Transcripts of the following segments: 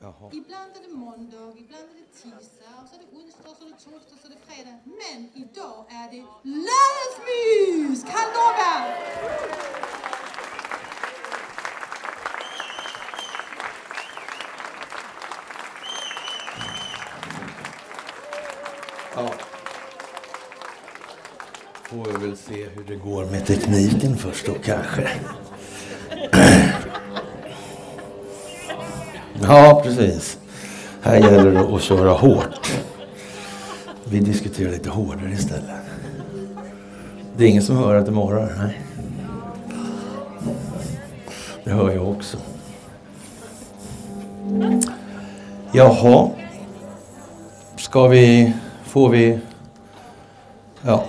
Jaha. Ibland är det måndag, ibland är det tisdag, och så är det onsdag, så är det torsdag, så är det fredag. Men idag är det lördagsmys! Lova! Ja. Får vi väl se hur det går med tekniken först då kanske. Ja, precis. Här gäller det att köra hårt. Vi diskuterar lite hårdare istället. Det är ingen som hör att det morrar? Nej. Det hör jag också. Jaha. Ska vi... Får vi... Ja.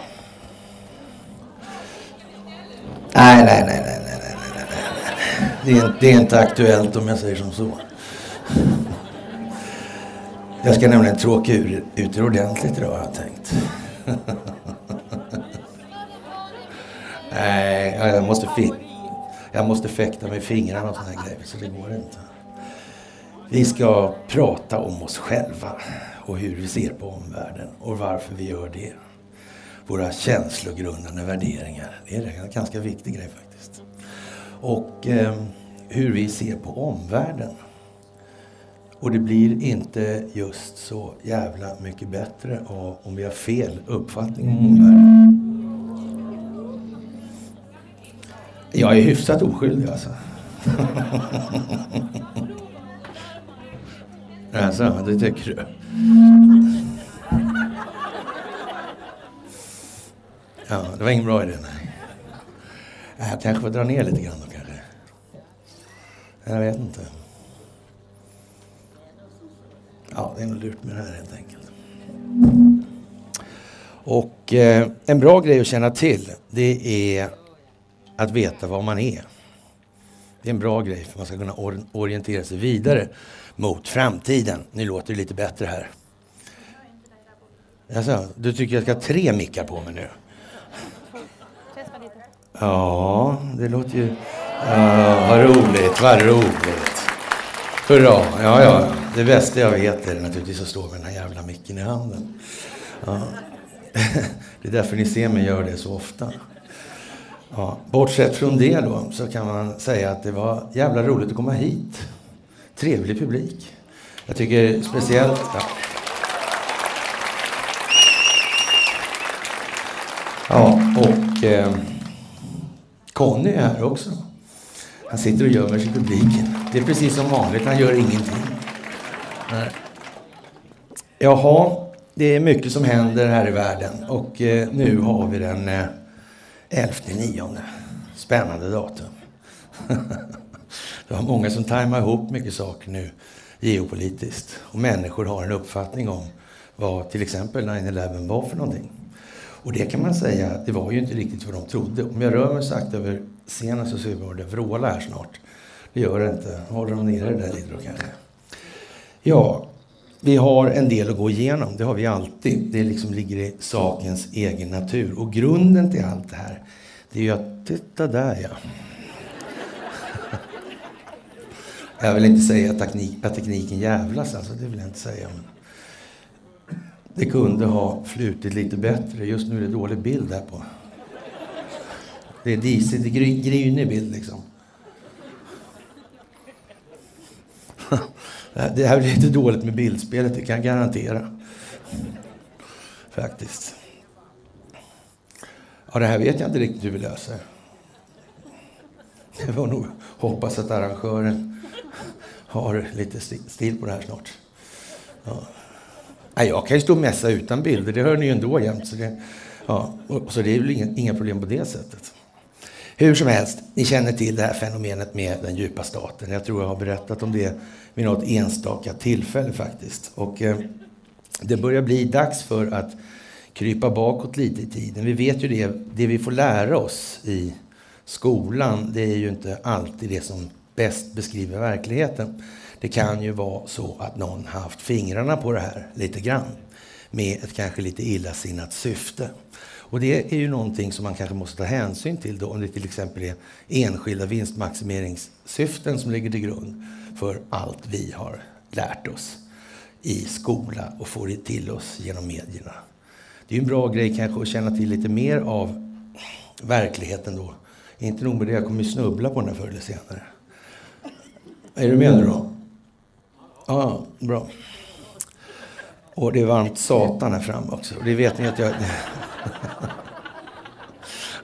Nej, nej, nej, nej, nej, nej, nej, nej. Det är, det är inte aktuellt om jag säger som så. Jag ska nämligen tråka ur, ut er ordentligt idag har jag tänkt. Nej, jag måste, fi- jag måste fäkta med fingrarna och såna här grejer, så det går inte. Vi ska prata om oss själva och hur vi ser på omvärlden och varför vi gör det. Våra känslogrundande värderingar. Det är en ganska viktig grej faktiskt. Och eh, hur vi ser på omvärlden. Och det blir inte just så jävla mycket bättre av om vi har fel uppfattning om omvärlden. Jag är hyfsat oskyldig alltså. Alltså, det tycker du? Ja, det var ingen bra idé, nej. Jag kanske får dra ner lite grann då kanske. Jag vet inte. Ja, det är nog lurt med det här helt enkelt. Och eh, en bra grej att känna till, det är att veta vad man är. Det är en bra grej för att man ska kunna or orientera sig vidare mot framtiden. Nu låter det lite bättre här. Alltså, du tycker jag ska ha tre mickar på mig nu? Ja, det låter ju... Ja, vad roligt, vad roligt. Hurra, ja, ja. Det bästa jag vet är naturligtvis att stå med den här jävla micken i handen. Ja. Det är därför ni ser mig göra det så ofta. Ja. Bortsett från det då, så kan man säga att det var jävla roligt att komma hit. Trevlig publik. Jag tycker speciellt... Ja. Ja, och eh, Conny är här också. Han sitter och gömmer sig i publiken. Det är precis som vanligt, han gör ingenting. Nej. Jaha, det är mycket som händer här i världen och eh, nu har vi den eh, 11 nionde. Spännande datum. det var många som tajmar ihop mycket saker nu geopolitiskt. Och människor har en uppfattning om vad till exempel 9-11 var för någonting. Och det kan man säga, det var ju inte riktigt vad de trodde. Om jag rör mig sakta över scenen så ser vi det vråla här snart. Det gör det inte. Håller de nere det där lite då kanske? Ja, vi har en del att gå igenom. Det har vi alltid. Det liksom ligger i sakens egen natur. Och grunden till allt det här, det är ju att, titta där ja. Jag vill inte säga att, teknik, att tekniken jävlas, alltså, det vill jag inte säga. Men det kunde ha flutit lite bättre. Just nu är det dålig bild här på. Det är disigt, det är grynig bild liksom. Eh, det här blir lite dåligt med bildspelet, det kan jag garantera. Faktiskt. Ja, det här vet jag inte riktigt hur vi löser. Det får nog hoppas att arrangören har lite stil på det här snart. Ja. Nej, jag kan ju stå och mässa utan bilder, det hör ni ju ändå jämt. Så det, ja, så det är väl inga, inga problem på det sättet. Hur som helst, ni känner till det här fenomenet med den djupa staten. Jag tror jag har berättat om det vid något enstaka tillfälle faktiskt. Och eh, det börjar bli dags för att krypa bakåt lite i tiden. Vi vet ju det, det vi får lära oss i skolan, det är ju inte alltid det som bäst beskriver verkligheten. Det kan ju vara så att någon haft fingrarna på det här lite grann med ett kanske lite illasinnat syfte. Och det är ju någonting som man kanske måste ta hänsyn till då om det till exempel är enskilda vinstmaximeringssyften som ligger till grund för allt vi har lärt oss i skola och får det till oss genom medierna. Det är en bra grej kanske att känna till lite mer av verkligheten då. Inte nog med det, jag kommer ju snubbla på den här förr eller senare. Är du med nu då? Ja, bra. Och det är varmt satan här framme också. Och det vet ni att jag...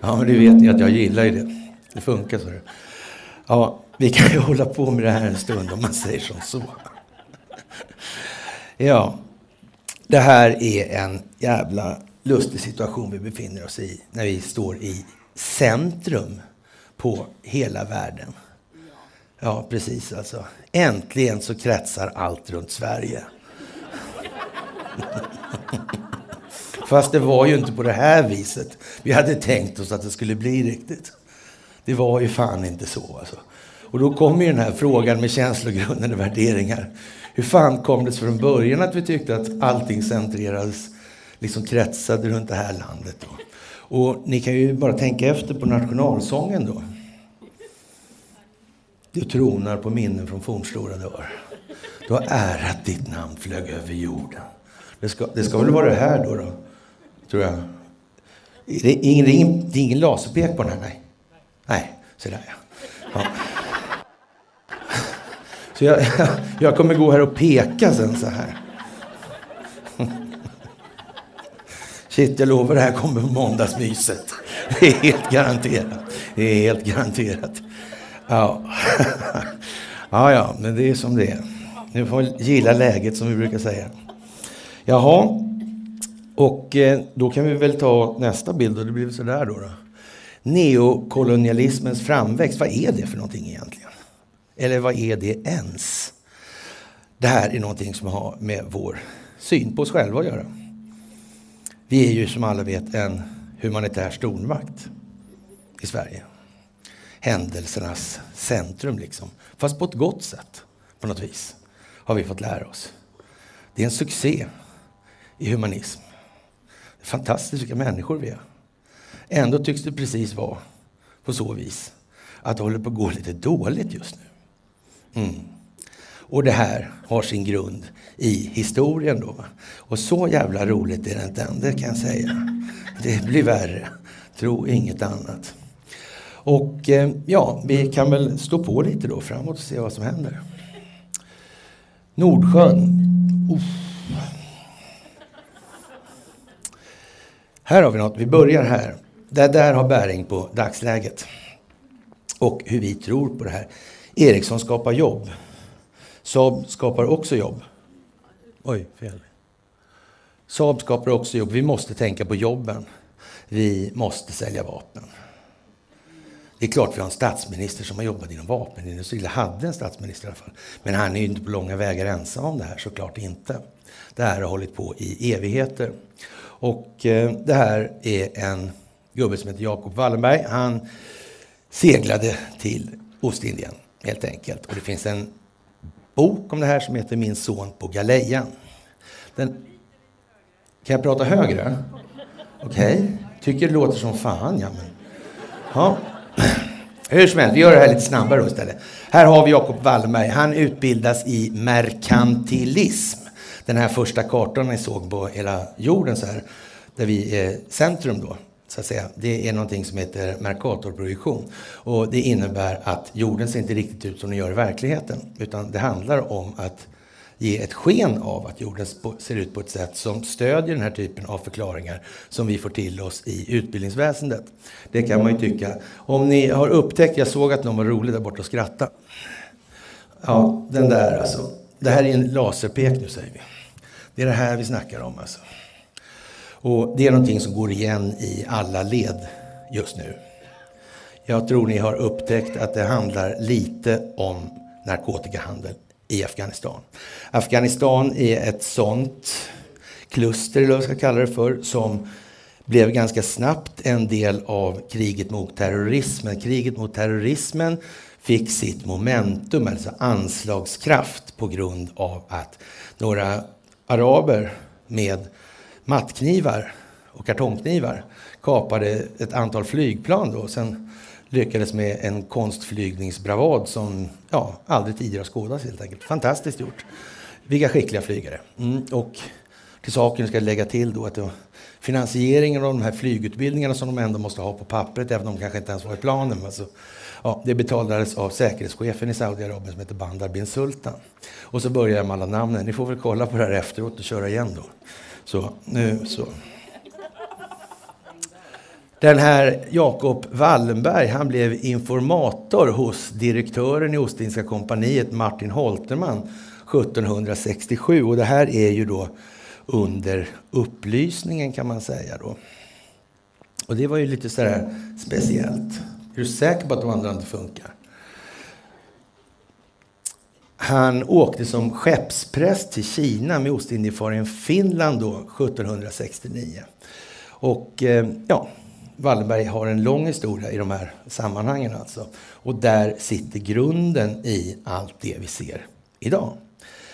ja, men det vet ni att jag gillar ju det. Det funkar så. Ja, vi kan ju hålla på med det här en stund om man säger som så. Ja, det här är en jävla lustig situation vi befinner oss i när vi står i centrum på hela världen. Ja, precis alltså. Äntligen så kretsar allt runt Sverige. Fast det var ju inte på det här viset vi hade tänkt oss att det skulle bli riktigt. Det var ju fan inte så alltså. Och då kommer ju den här frågan med känslogrundande värderingar. Hur fan kom det sig från början att vi tyckte att allting centrerades, liksom kretsade runt det här landet? Då? Och ni kan ju bara tänka efter på nationalsången då. Du tronar på minnen från fornstora dagar. Du har ärat ditt namn flög över jorden. Det ska, det ska väl vara det här då, då tror jag. Det är ingen, det är ingen, det är ingen laserpek på den här? Nej. Nej, så där ja. ja. Så jag, jag kommer gå här och peka sen så här. Shit, jag lovar, det här kommer på måndagsmyset. Det är helt garanterat. Det är helt garanterat. Ja. ja, ja, men det är som det är. Nu får vi gilla läget som vi brukar säga. Jaha, och eh, då kan vi väl ta nästa bild och det blir så där då. då. Neokolonialismens framväxt, vad är det för någonting egentligen? Eller vad är det ens? Det här är någonting som har med vår syn på oss själva att göra. Vi är ju som alla vet en humanitär stormakt i Sverige. Händelsernas centrum liksom. Fast på ett gott sätt på något vis har vi fått lära oss. Det är en succé i humanism. Fantastiska fantastiskt vilka människor vi är. Ändå tycks det precis vara på så vis att det håller på att gå lite dåligt just nu. Mm. Och det här har sin grund i historien då. Och så jävla roligt är det inte än, det kan jag säga. Det blir värre. Tro inget annat. Och eh, ja, vi kan väl stå på lite då framåt och se vad som händer. Nordsjön. Uff. Här har vi något. Vi börjar här. Det där har bäring på dagsläget och hur vi tror på det här. Ericsson skapar jobb. Saab skapar också jobb. Oj, fel. Saab skapar också jobb. Vi måste tänka på jobben. Vi måste sälja vapen. Det är klart vi har en statsminister som har jobbat inom vapenindustrin, eller hade en statsminister i alla fall. Men han är ju inte på långa vägar ensam om det här, såklart inte. Det här har hållit på i evigheter. Och eh, det här är en gubbe som heter Jacob Wallenberg. Han seglade till Ostindien helt enkelt. Och det finns en bok om det här som heter Min son på galejan. Den... Kan jag prata högre? Okej. Okay. Tycker det låter som fan, ja men... Ja. Hur som helst, vi gör det här lite snabbare då istället. Här har vi Jacob Wallenberg. Han utbildas i merkantilism. Den här första kartan ni såg på hela jorden så här, där vi är centrum då så att säga. Det är någonting som heter Mercatorprojektion. Och det innebär att jorden ser inte riktigt ut som den gör i verkligheten. Utan det handlar om att ge ett sken av att jorden ser ut på ett sätt som stödjer den här typen av förklaringar som vi får till oss i utbildningsväsendet. Det kan man ju tycka. Om ni har upptäckt, jag såg att någon var rolig där borta och skrattade. Ja, den där alltså. Det här är en laserpek nu säger vi. Det är det här vi snackar om alltså. Och det är någonting som går igen i alla led just nu. Jag tror ni har upptäckt att det handlar lite om narkotikahandel i Afghanistan. Afghanistan är ett sånt kluster, eller vad jag ska kalla det för, som blev ganska snabbt en del av kriget mot terrorismen. Kriget mot terrorismen fick sitt momentum, alltså anslagskraft, på grund av att några araber med mattknivar och kartongknivar kapade ett antal flygplan. Då. Sen lyckades med en konstflygningsbravad som ja, aldrig tidigare skådats helt enkelt. Fantastiskt gjort. Vilka skickliga flygare. Mm, och till saken ska jag lägga till då att finansieringen av de här flygutbildningarna som de ändå måste ha på pappret, även om de kanske inte ens var i planen. Alltså, ja, det betalades av säkerhetschefen i Saudiarabien som heter Bandar bin Sultan. Och så börjar jag med alla namnen. Ni får väl kolla på det här efteråt och köra igen då. Så, nu så. Den här Jakob Wallenberg, han blev informator hos direktören i Ostindiska kompaniet Martin Holterman 1767 och det här är ju då under upplysningen kan man säga då. Och det var ju lite sådär speciellt. Är du säker på att de andra inte funkar? Han åkte som skeppspräst till Kina med Ostindiefararen Finland då 1769. Och eh, ja, Wallenberg har en lång historia i de här sammanhangen alltså. Och där sitter grunden i allt det vi ser idag.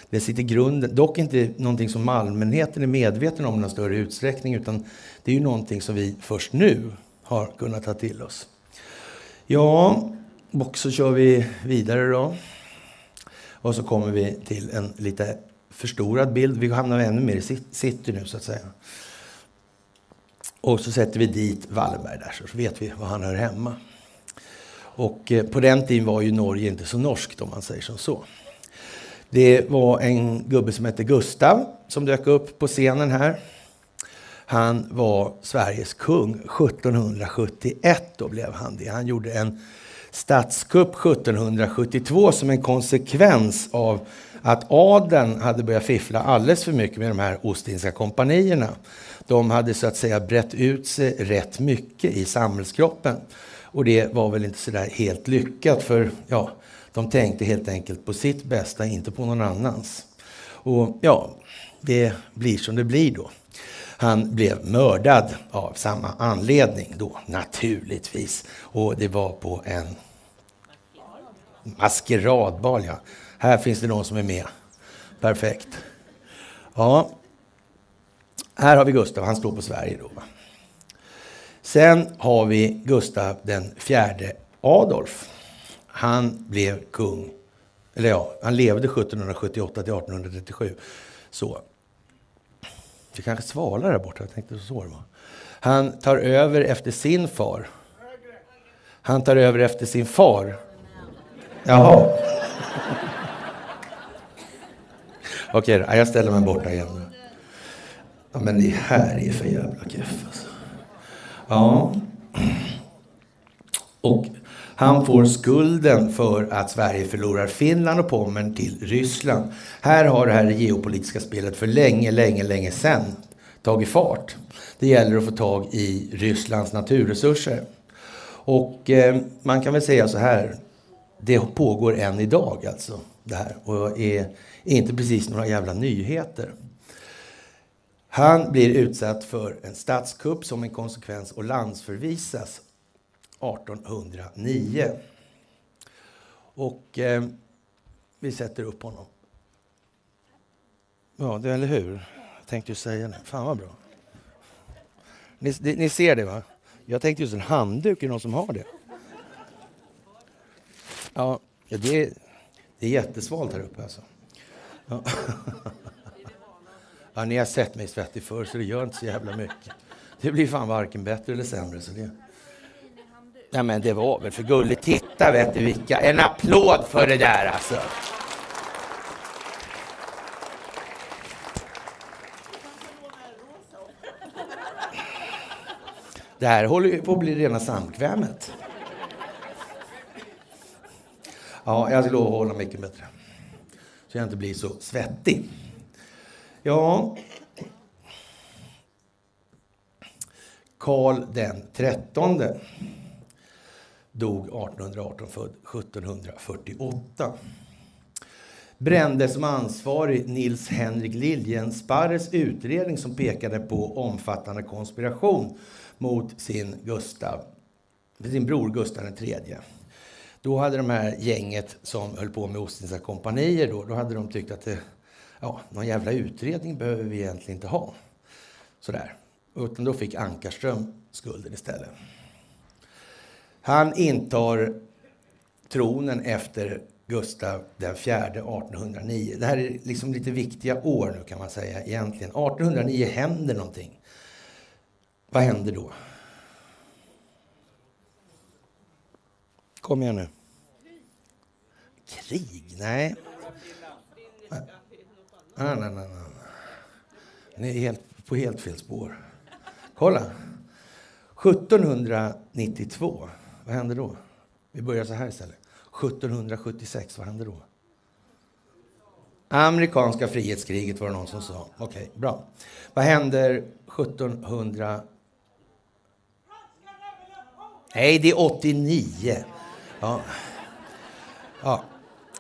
Det sitter grunden, dock inte någonting som allmänheten är medveten om i någon större utsträckning, utan det är ju någonting som vi först nu har kunnat ta till oss. Ja, och så kör vi vidare då. Och så kommer vi till en lite förstorad bild. Vi hamnar ännu mer i city nu så att säga. Och så sätter vi dit Wallenberg där så vet vi var han hör hemma. Och eh, på den tiden var ju Norge inte så norskt om man säger som så. Det var en gubbe som hette Gustav som dök upp på scenen här. Han var Sveriges kung 1771. Då blev han det. Han gjorde en statskupp 1772 som en konsekvens av att adeln hade börjat fiffla alldeles för mycket med de här Ostindiska kompanierna. De hade så att säga brett ut sig rätt mycket i samhällskroppen. Och det var väl inte så där helt lyckat för ja, de tänkte helt enkelt på sitt bästa, inte på någon annans. Och ja, det blir som det blir då. Han blev mördad av samma anledning då, naturligtvis. Och det var på en maskeradbal, ja. Här finns det någon som är med. Perfekt. Ja, här har vi Gustav, han står på Sverige då. Sen har vi Gustav den fjärde Adolf. Han blev kung, eller ja, han levde 1778 till 1837. Så. Det kanske svalar där borta, jag tänkte så det var. Han tar över efter sin far. Han tar över efter sin far. Jaha. Okej, jag ställer mig borta igen. Ja, men det här är för jävla keff alltså. Ja. Och han får skulden för att Sverige förlorar Finland och Pommern till Ryssland. Här har det här geopolitiska spelet för länge, länge, länge sedan tagit fart. Det gäller att få tag i Rysslands naturresurser. Och eh, man kan väl säga så här, det pågår än idag alltså. Det här och är, är inte precis några jävla nyheter. Han blir utsatt för en statskupp som en konsekvens och landsförvisas 1809. Och eh, vi sätter upp honom. Ja, det, eller hur? Jag tänkte ju säga det. Fan vad bra. Ni, ni ser det va? Jag tänkte just en handduk, är det någon som har det? Ja, det är, det är jättesvalt här uppe alltså. Ja. ja, ni har sett mig svettig förr så det gör inte så jävla mycket. Det blir fan varken bättre eller sämre. Så det... Ja, men det var väl för gulligt. Titta, vet du vilka. En applåd för det där alltså. Det här håller ju på att bli rena samkvämet. Ja, jag ska lova att hålla mycket bättre. Så jag inte blir så svettig. Ja. Karl den trettonde dog 1818, född 1748. Brände som ansvarig Nils Henrik Liljensparres utredning som pekade på omfattande konspiration mot sin, Gustav, sin bror Gustav III. Då hade de här gänget som höll på med Ostindiska kompanier, då, då hade de tyckt att det, ja, någon jävla utredning behöver vi egentligen inte ha. Sådär. Utan då fick Ankarström skulden istället. Han intar tronen efter Gustav den fjärde 1809. Det här är liksom lite viktiga år nu kan man säga egentligen. 1809 händer någonting. Vad händer då? Kom igen nu. Krig? Nej. Ah, nej, nej, nej. nej. Ni är helt, på helt fel spår. Kolla. 1792, vad hände då? Vi börjar så här istället. 1776, vad hände då? Amerikanska frihetskriget var det någon som sa. Okej, okay, bra. Vad händer 1700... Nej, det är 89. Ja. ja.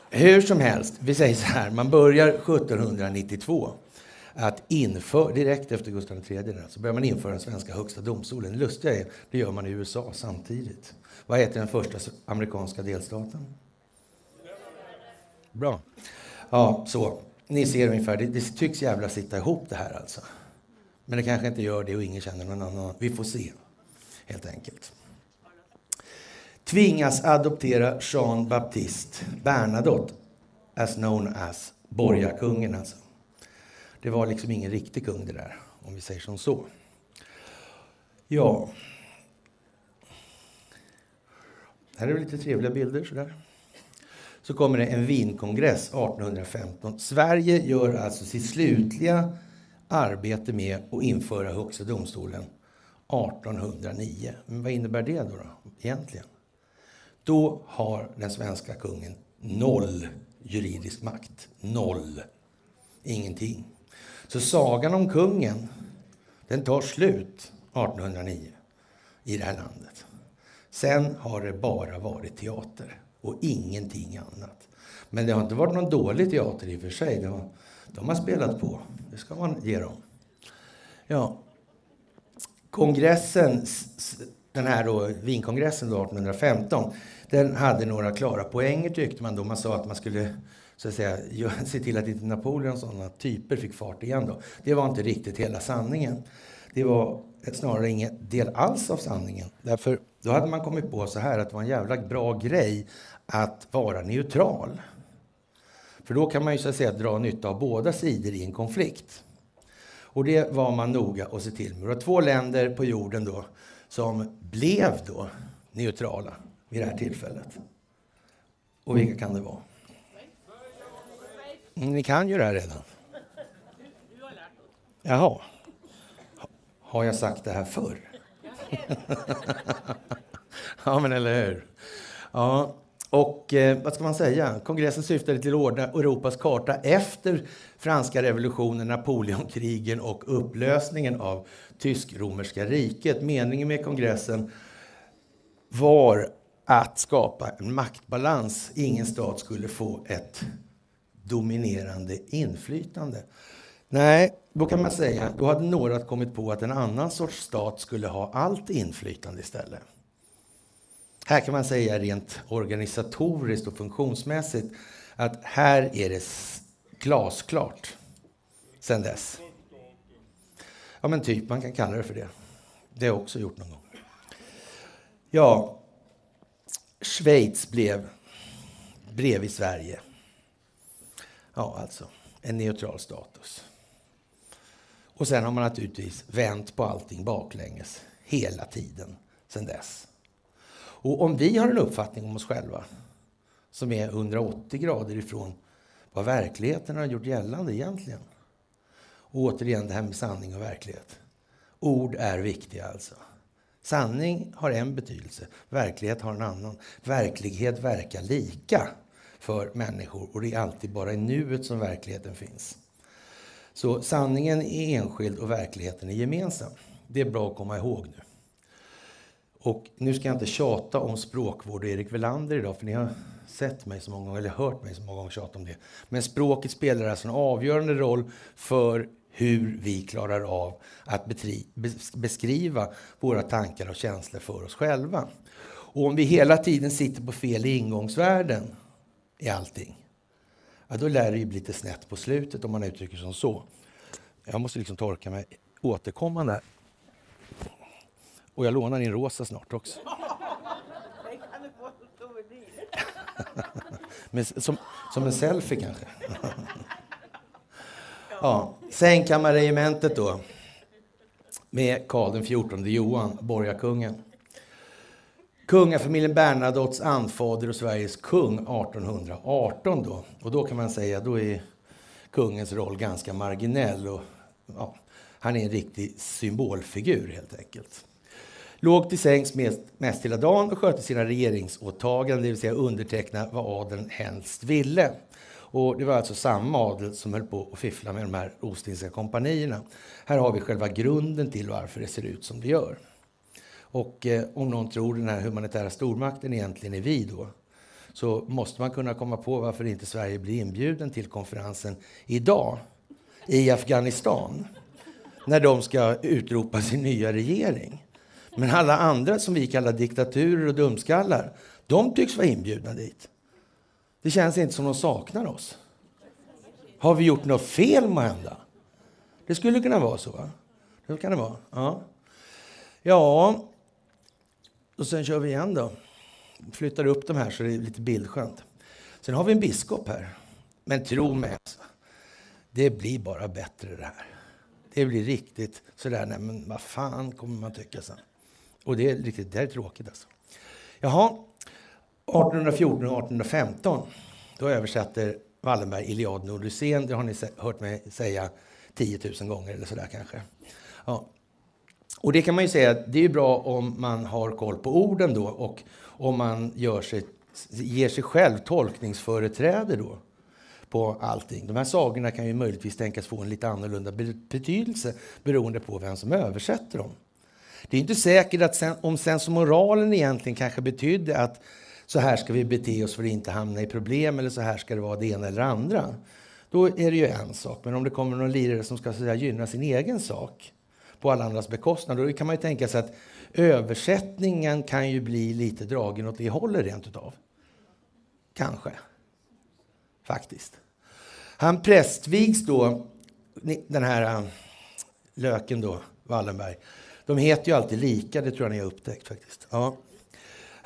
Hur som helst, vi säger så här, man börjar 1792 att införa, direkt efter Gustav III, så börjar man införa den svenska högsta domstolen. Det Lustiga är, det gör man i USA samtidigt. Vad heter den första amerikanska delstaten? Bra. Ja, så. Ni ser ungefär, det, det tycks jävla sitta ihop det här alltså. Men det kanske inte gör det och ingen känner någon annan. Vi får se, helt enkelt. Tvingas adoptera Jean Baptiste Bernadotte, as known as borgarkungen alltså. Det var liksom ingen riktig kung det där, om vi säger som så. Ja. Här är lite trevliga bilder sådär. Så kommer det en vinkongress 1815. Sverige gör alltså sitt slutliga arbete med att införa Högsta domstolen 1809. Men vad innebär det då, då egentligen? Då har den svenska kungen noll juridisk makt. Noll. Ingenting. Så sagan om kungen, den tar slut 1809 i det här landet. Sen har det bara varit teater och ingenting annat. Men det har inte varit någon dålig teater i och för sig. Har, de har spelat på. Det ska man ge dem. Ja. Kongressen, den här då, Wienkongressen då, 1815, den hade några klara poänger tyckte man då. Man sa att man skulle så att säga, se till att inte Napoleon och sådana typer fick fart igen. Då. Det var inte riktigt hela sanningen. Det var snarare ingen del alls av sanningen. Därför då hade man kommit på så här att det var en jävla bra grej att vara neutral. För då kan man ju så att säga dra nytta av båda sidor i en konflikt. Och det var man noga att se till med. Det var två länder på jorden då som blev då neutrala vid det här tillfället. Och vilka kan det vara? Mm, ni kan ju det här redan. Jaha. Har jag sagt det här förr? ja, men eller hur? Ja, och eh, vad ska man säga? Kongressen syftade till att ordna Europas karta efter franska revolutionen, Napoleonkrigen och upplösningen av tysk-romerska riket. Meningen med kongressen var att skapa en maktbalans. Ingen stat skulle få ett dominerande inflytande. Nej, då kan man säga, då hade några kommit på att en annan sorts stat skulle ha allt inflytande istället. Här kan man säga rent organisatoriskt och funktionsmässigt att här är det glasklart sen dess. Ja, men typ, man kan kalla det för det. Det har jag också gjort någon gång. Ja, Schweiz blev bredvid Sverige. Ja, alltså en neutral status. Och sen har man naturligtvis vänt på allting baklänges hela tiden sen dess. Och om vi har en uppfattning om oss själva som är 180 grader ifrån vad verkligheten har gjort gällande egentligen. Och återigen det här med sanning och verklighet. Ord är viktiga alltså. Sanning har en betydelse, verklighet har en annan. Verklighet verkar lika för människor och det är alltid bara i nuet som verkligheten finns. Så sanningen är enskild och verkligheten är gemensam. Det är bra att komma ihåg nu. Och nu ska jag inte tjata om språkvård och Erik Velander idag, för ni har sett mig så många gånger, eller hört mig så många gånger tjata om det. Men språket spelar alltså en avgörande roll för hur vi klarar av att beskriva våra tankar och känslor för oss själva. Och om vi hela tiden sitter på fel ingångsvärden i allting, ja, då lär det ju bli lite snett på slutet om man uttrycker som så. Jag måste liksom torka mig återkommande. Och jag lånar in rosa snart också. som, som en selfie kanske. ja, Sängkammarregementet då. Med Karl XIV Johan, borgarkungen. Kungafamiljen Bernadottes anfader och Sveriges kung 1818 då. Och då kan man säga, då är kungens roll ganska marginell och ja, han är en riktig symbolfigur helt enkelt. Låg till sängs mest, mest hela dagen och skötte sina regeringsåtaganden, det vill säga underteckna vad adeln helst ville. Och det var alltså samma adel som höll på att fiffla med de här Ostindiska kompanierna. Här har vi själva grunden till varför det ser ut som det gör. Och eh, om någon tror den här humanitära stormakten egentligen är vi då, så måste man kunna komma på varför inte Sverige blir inbjuden till konferensen idag i Afghanistan när de ska utropa sin nya regering. Men alla andra som vi kallar diktaturer och dumskallar, de tycks vara inbjudna dit. Det känns inte som de saknar oss. Har vi gjort något fel måhända? Det skulle kunna vara så. Va? Det kan det vara. Ja. ja, och sen kör vi igen då. Flyttar upp de här så det är lite bildskönt. Sen har vi en biskop här. Men tro mig, alltså, det blir bara bättre det här. Det blir riktigt sådär, nej men vad fan kommer man tycka sen? Och det är riktigt, det är tråkigt alltså. Jaha, 1814 och 1815, då översätter Wallenberg Iliaden och Odysseen. Det har ni hört mig säga 10 000 gånger eller sådär kanske. Ja. Och det kan man ju säga, det är bra om man har koll på orden då och om man gör sig, ger sig själv tolkningsföreträde då på allting. De här sagorna kan ju möjligtvis tänkas få en lite annorlunda betydelse beroende på vem som översätter dem. Det är inte säkert att sen, om sensomoralen egentligen kanske betydde att så här ska vi bete oss för att inte hamna i problem eller så här ska det vara det ena eller andra. Då är det ju en sak. Men om det kommer någon lirare som ska så gynna sin egen sak på alla andras bekostnad, då kan man ju tänka sig att översättningen kan ju bli lite dragen åt det hållet rent utav. Kanske. Faktiskt. Han prästvigs då, den här äh, löken då, Wallenberg. De heter ju alltid lika, det tror jag ni har upptäckt faktiskt. Ja.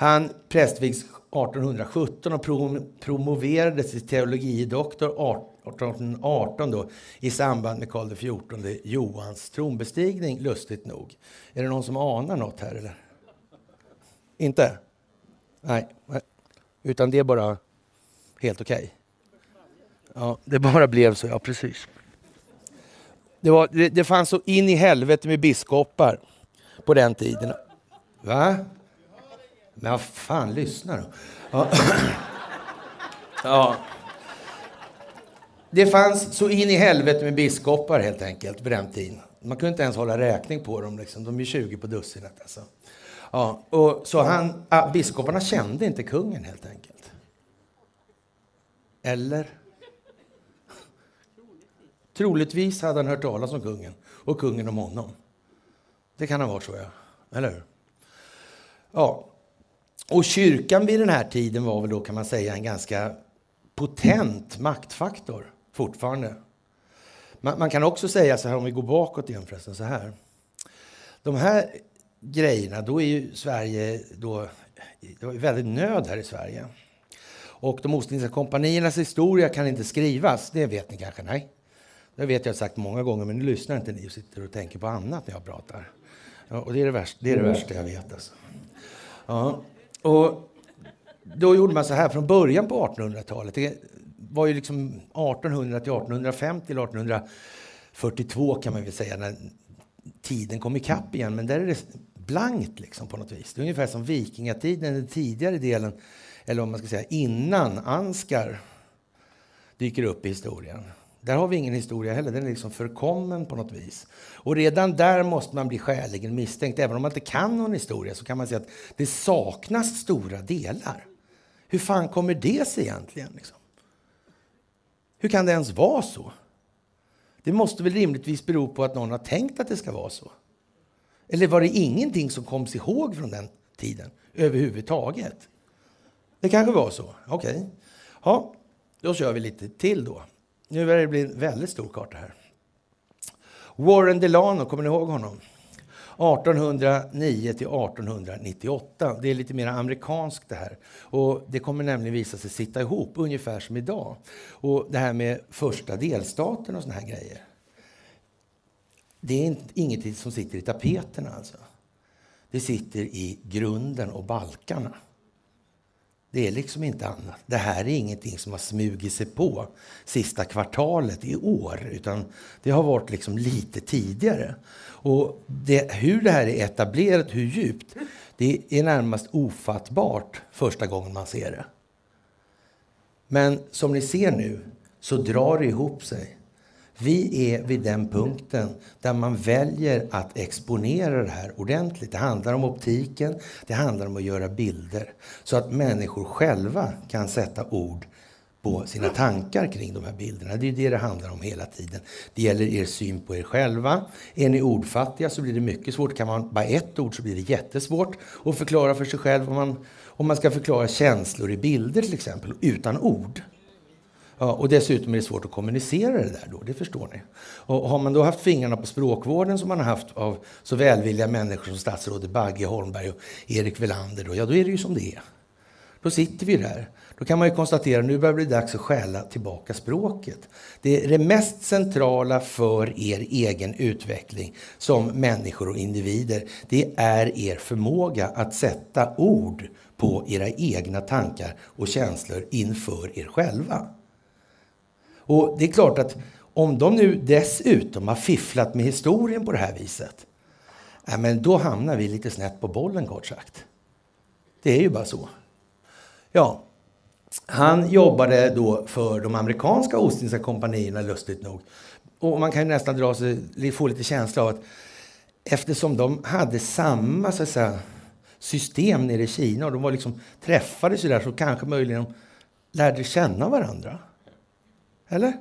Han prästvigs 1817 och promoverades till teologidoktor 1818 då, i samband med Karl XIV Johans tronbestigning, lustigt nog. Är det någon som anar något här eller? Inte? Nej, utan det är bara helt okej. Okay. Ja, det bara blev så, ja precis. Det, var, det, det fanns så in i helvete med biskopar på den tiden. Va? Men vad fan, lyssna då. Ja. ja. Det fanns så in i helvete med biskopar helt enkelt på den tiden. Man kunde inte ens hålla räkning på dem. Liksom. De är 20 på dussinet. Alltså. Ja, och så han, ah, biskoparna kände inte kungen helt enkelt. Eller? Troligtvis hade han hört talas om kungen och kungen om honom. Det kan ha varit så, ja. Eller hur? Ja. Och kyrkan vid den här tiden var väl då, kan man säga, en ganska potent maktfaktor fortfarande. Man, man, kan också säga så här, om vi går bakåt igen förresten, så här. De här grejerna, då är ju Sverige då, det var väldigt nöd här i Sverige. Och de Ostindiska kompaniernas historia kan inte skrivas, det vet ni kanske? Nej. Det vet jag sagt många gånger, men nu lyssnar inte ni och sitter och tänker på annat när jag pratar. Ja, och det är det värsta, det är det värsta jag vet. Alltså. Ja, och då gjorde man så här från början på 1800-talet. Det var ju liksom 1800 till 1850 eller 1842 kan man väl säga när tiden kom ikapp igen. Men där är det blankt liksom på något vis. Det är ungefär som vikingatiden, den tidigare delen, eller om man ska säga innan Anskar dyker upp i historien. Där har vi ingen historia heller, den är liksom förkommen på något vis. Och redan där måste man bli skäligen misstänkt. Även om man inte kan någon historia så kan man säga att det saknas stora delar. Hur fan kommer det sig egentligen? Liksom? Hur kan det ens vara så? Det måste väl rimligtvis bero på att någon har tänkt att det ska vara så? Eller var det ingenting som koms ihåg från den tiden överhuvudtaget? Det kanske var så. Okej. Okay. Ja, då kör vi lite till då. Nu börjar det bli en väldigt stor karta här. Warren Delano, kommer ni ihåg honom? 1809 till 1898. Det är lite mer amerikanskt det här. Och det kommer nämligen visa sig sitta ihop ungefär som idag. Och det här med första delstaten och såna här grejer. Det är inget som sitter i tapeterna alltså. Det sitter i grunden och balkarna. Det är liksom inte annat. Det här är ingenting som har smugit sig på sista kvartalet i år, utan det har varit liksom lite tidigare. Och det, hur det här är etablerat, hur djupt, det är närmast ofattbart första gången man ser det. Men som ni ser nu så drar det ihop sig. Vi är vid den punkten där man väljer att exponera det här ordentligt. Det handlar om optiken, det handlar om att göra bilder så att människor själva kan sätta ord på sina tankar kring de här bilderna. Det är det det handlar om hela tiden. Det gäller er syn på er själva. Är ni ordfattiga så blir det mycket svårt. Kan man bara ett ord så blir det jättesvårt att förklara för sig själv om man, om man ska förklara känslor i bilder till exempel, utan ord. Ja, och dessutom är det svårt att kommunicera det där då, det förstår ni. Och har man då haft fingrarna på språkvården som man har haft av så välvilliga människor som statsrådet Bagge Holmberg och Erik Velander, då, ja då är det ju som det är. Då sitter vi där. Då kan man ju konstatera att nu börjar det bli dags att skälla tillbaka språket. Det är det mest centrala för er egen utveckling som människor och individer. Det är er förmåga att sätta ord på era egna tankar och känslor inför er själva. Och det är klart att om de nu dessutom har fifflat med historien på det här viset, ja, men då hamnar vi lite snett på bollen kort sagt. Det är ju bara så. Ja, han jobbade då för de amerikanska Ostindiska kompanierna, lustigt nog. Och man kan nästan dra sig, få lite känsla av att eftersom de hade samma så att säga, system nere i Kina och de var liksom, träffades där så kanske möjligen de lärde känna varandra. Eller?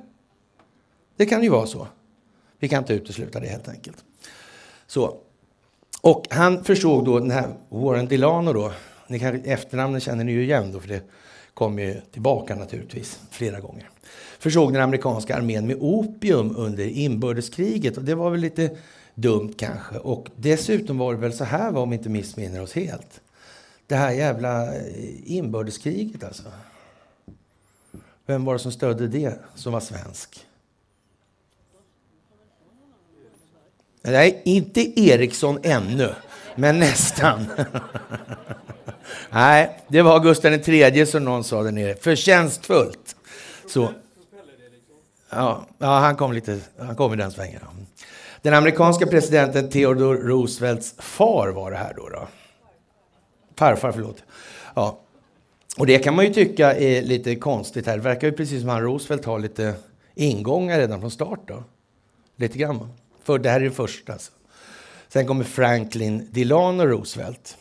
Det kan ju vara så. Vi kan inte utesluta det helt enkelt. Så. Och han försåg då den här Warren Delano då. Ni kan, efternamnen känner ni ju igen då, för det kom ju tillbaka naturligtvis flera gånger. Försåg den amerikanska armén med opium under inbördeskriget och det var väl lite dumt kanske. Och dessutom var det väl så här, om vi inte missminner oss helt. Det här jävla eh, inbördeskriget alltså. Vem var det som stödde det som var svensk? Nej, inte Eriksson ännu, men nästan. Nej, det var Gustav III som någon sa där nere. Förtjänstfullt. Så. Ja, ja han, kom lite, han kom i den svängen. Den amerikanska presidenten Theodore Roosevelts far var det här då. då. Farfar, förlåt. Ja, och det kan man ju tycka är lite konstigt här. Det verkar ju precis som han Roosevelt har lite ingångar redan från start då. Lite grann. För det här är det första alltså. Sen kommer Franklin Delano Roosevelt,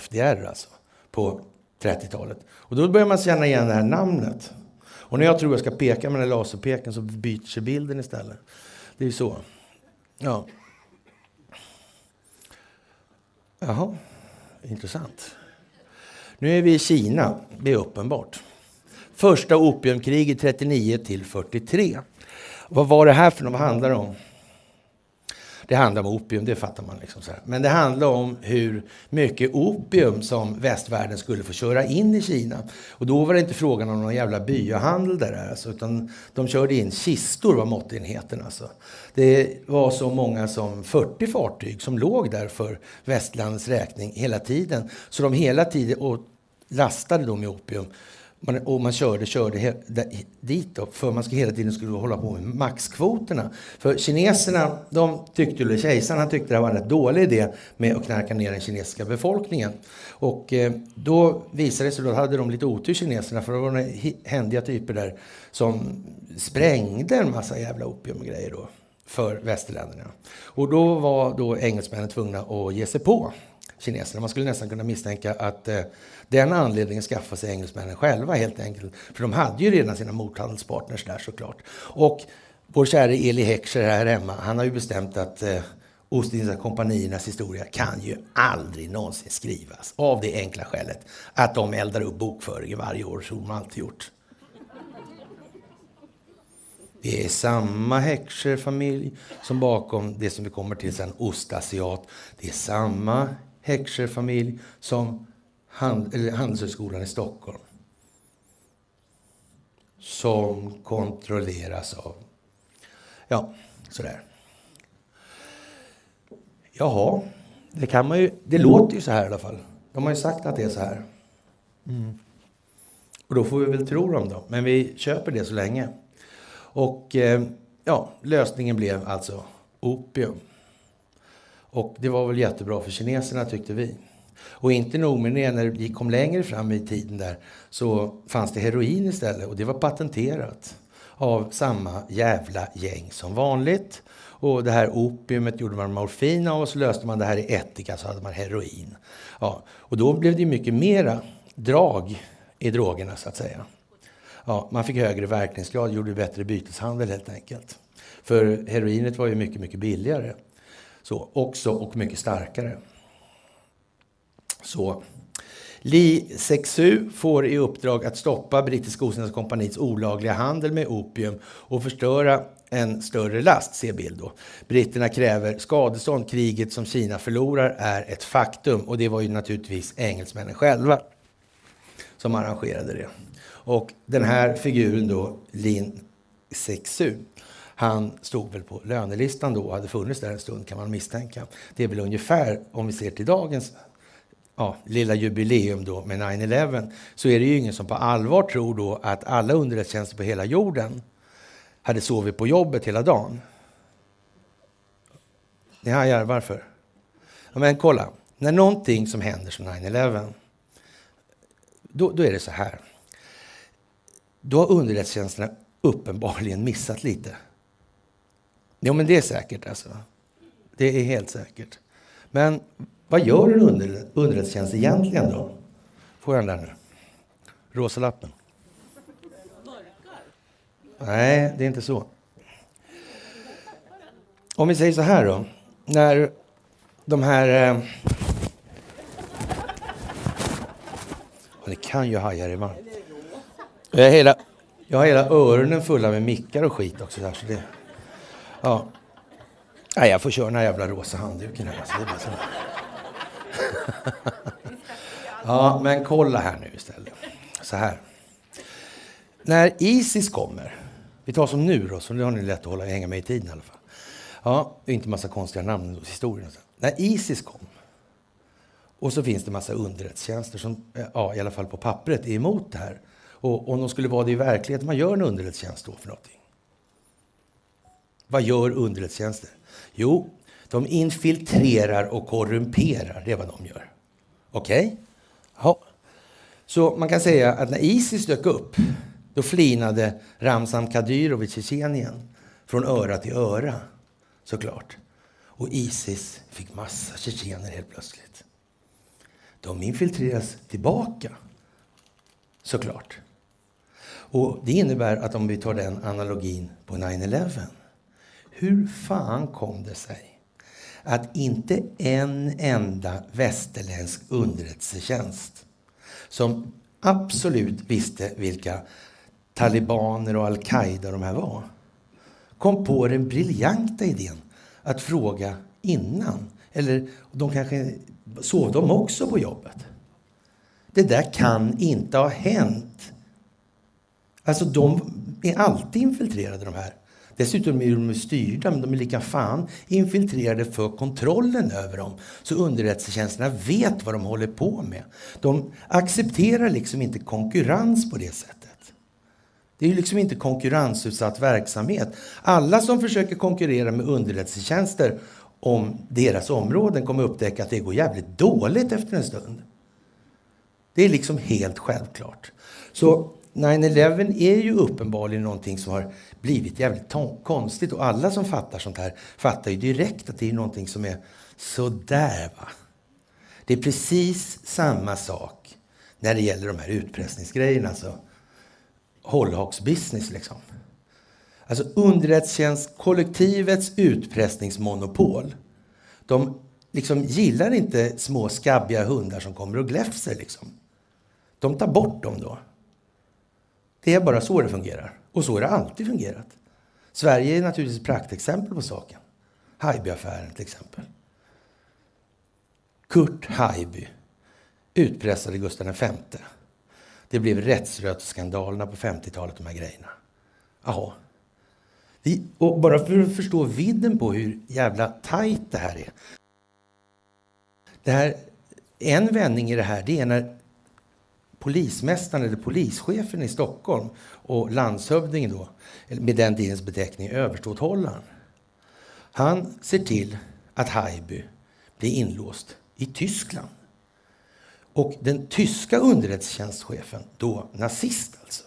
FDR alltså, på 30-talet. Och då börjar man känna igen det här namnet. Och när jag tror jag ska peka med den laserpeken så byter sig bilden istället. Det är ju så. Ja. Jaha, intressant. Nu är vi i Kina, det är uppenbart. Första opiumkriget 39 till 43. Vad var det här för något? Vad handlar det om? Det handlar om opium, det fattar man. Liksom så här. Men det handlar om hur mycket opium som västvärlden skulle få köra in i Kina. Och då var det inte frågan om någon jävla byahandel där, alltså, utan de körde in kistor var måttenheten. Alltså. Det var så många som 40 fartyg som låg där för västlandets räkning hela tiden. Så de hela tiden och lastade då med opium man, och man körde, körde he, dit då, för man ska hela tiden skulle hålla på med maxkvoterna. För kineserna, de tyckte, eller kejsaren, tyckte det var en rätt dålig idé med att knarka ner den kinesiska befolkningen. Och eh, då visade det sig, då hade de lite otur kineserna, för det var några händiga typer där som sprängde en massa jävla opiumgrejer då för västerländerna. Och då var då engelsmännen tvungna att ge sig på kineserna. Man skulle nästan kunna misstänka att eh, den anledningen skaffade sig engelsmännen själva helt enkelt. För de hade ju redan sina mothandelspartners där såklart. Och vår käre Eli Heckscher här hemma, han har ju bestämt att eh, Ostindiska kompaniernas historia kan ju aldrig någonsin skrivas. Av det enkla skälet att de eldar upp bokföringen varje år, som de alltid gjort. Det är samma Heckscher-familj som bakom det som vi kommer till sen, Ostasiat. Det är samma Heckscher-familj som hand, eller Handelshögskolan i Stockholm. Som kontrolleras av... Ja, sådär. Jaha, det kan man ju... Det låter ju så här i alla fall. De har ju sagt att det är så här. Mm. Och då får vi väl tro dem då. Men vi köper det så länge. Och eh, ja, lösningen blev alltså opium. Och det var väl jättebra för kineserna tyckte vi. Och inte nog med det, när vi kom längre fram i tiden där så fanns det heroin istället och det var patenterat av samma jävla gäng som vanligt. Och det här opiumet gjorde man morfin av och så löste man det här i ättika så hade man heroin. Ja, och då blev det mycket mera drag i drogerna så att säga. Ja, man fick högre verkningsgrad, gjorde bättre byteshandel helt enkelt. För heroinet var ju mycket, mycket billigare. Så, också och mycket starkare. Så. Li Sexu får i uppdrag att stoppa Brittiska Ostindiska kompaniets olagliga handel med opium och förstöra en större last, se bild då. Britterna kräver skadestånd. Kriget som Kina förlorar är ett faktum och det var ju naturligtvis engelsmännen själva som arrangerade det. Och den här figuren då, Lin Sexu, han stod väl på lönelistan då och hade funnits där en stund kan man misstänka. Det är väl ungefär, om vi ser till dagens ja, lilla jubileum då med 9-11, så är det ju ingen som på allvar tror då att alla underrättelsetjänster på hela jorden hade sovit på jobbet hela dagen. Ni hajar varför? Ja, men kolla, när någonting som händer som 9-11, då, då är det så här. Då har underrättelsetjänsterna uppenbarligen missat lite. Jo, men det är säkert alltså. Det är helt säkert. Men vad gör en under, underrättelsetjänst egentligen då? Får jag den där nu? Rosa lappen. Nej, det är inte så. Om vi säger så här då. När de här... Eh, det kan ju haja det varmt. Jag har, hela, jag har hela öronen fulla med mickar och skit också. Där, så det, ja. Nej, jag får köra den här jävla rosa handduken här. Alltså, det blir så ja, men kolla här nu istället. Så här. När Isis kommer, vi tar som nu då, så nu har ni lätt att hålla, hänga med i tiden i alla fall. Ja, inte massa konstiga namn och historier. När Isis kom, och så finns det massa underrättelsetjänster som, ja, i alla fall på pappret, är emot det här. Och om de skulle vara det i verkligheten, vad gör en underrättelsetjänst då för någonting? Vad gör underrättelsetjänster? Jo, de infiltrerar och korrumperar. Det är vad de gör. Okej? Okay? Så man kan säga att när Isis dök upp, då flinade Ramzan Kadyrov i Tjetjenien från öra till öra, såklart. Och Isis fick massa tjetjener helt plötsligt. De infiltreras tillbaka, såklart. Och Det innebär att om vi tar den analogin på 9-11. Hur fan kom det sig att inte en enda västerländsk underrättelsetjänst som absolut visste vilka talibaner och al-Qaida de här var kom på den briljanta idén att fråga innan. Eller de kanske sov de också på jobbet? Det där kan inte ha hänt. Alltså de är alltid infiltrerade de här. Dessutom är de styrda, men de är lika fan infiltrerade för kontrollen över dem. Så underrättelsetjänsterna vet vad de håller på med. De accepterar liksom inte konkurrens på det sättet. Det är ju liksom inte konkurrensutsatt verksamhet. Alla som försöker konkurrera med underrättelsetjänster om deras områden kommer upptäcka att det går jävligt dåligt efter en stund. Det är liksom helt självklart. Så 9-11 är ju uppenbarligen någonting som har blivit jävligt konstigt och alla som fattar sånt här fattar ju direkt att det är någonting som är sådär. Va? Det är precis samma sak när det gäller de här utpressningsgrejerna. Alltså, business liksom. Alltså underrättelsetjänstkollektivets utpressningsmonopol. De liksom gillar inte små skabbiga hundar som kommer och gläfser. Liksom. De tar bort dem då. Det är bara så det fungerar. Och så har det alltid fungerat. Sverige är naturligtvis ett praktexempel på saken. Haijby-affären till exempel. Kurt Haijby utpressade Gustav V. Det blev rättsrötsskandalerna på 50-talet, de här grejerna. Jaha. Och bara för att förstå vidden på hur jävla tajt det här är. Det här, en vändning i det här, det är när polismästaren eller polischefen i Stockholm och landshövdingen då, med den tidens beteckning överståthållaren. Han ser till att Haijby blir inlåst i Tyskland. Och den tyska underrättelsetjänstchefen, då nazist alltså,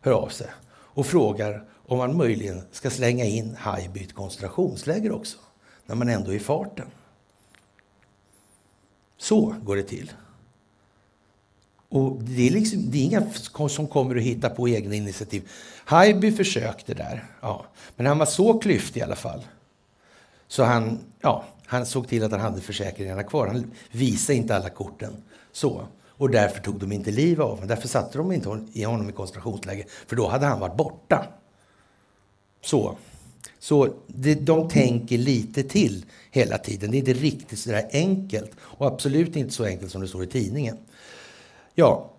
hör av sig och frågar om man möjligen ska slänga in Haijby i ett koncentrationsläger också, när man ändå är i farten. Så går det till. Och det är, liksom, det är inga som kommer att hitta på egna initiativ. Haijby försökte där, ja. men han var så klyftig i alla fall. Så han, ja, han såg till att han hade försäkringarna kvar. Han visade inte alla korten. Så. Och därför tog de inte livet av honom. Därför satte de inte i honom i koncentrationsläger. För då hade han varit borta. Så. Så det, de tänker lite till hela tiden. Det är inte riktigt så där enkelt. Och absolut inte så enkelt som det står i tidningen. Ja,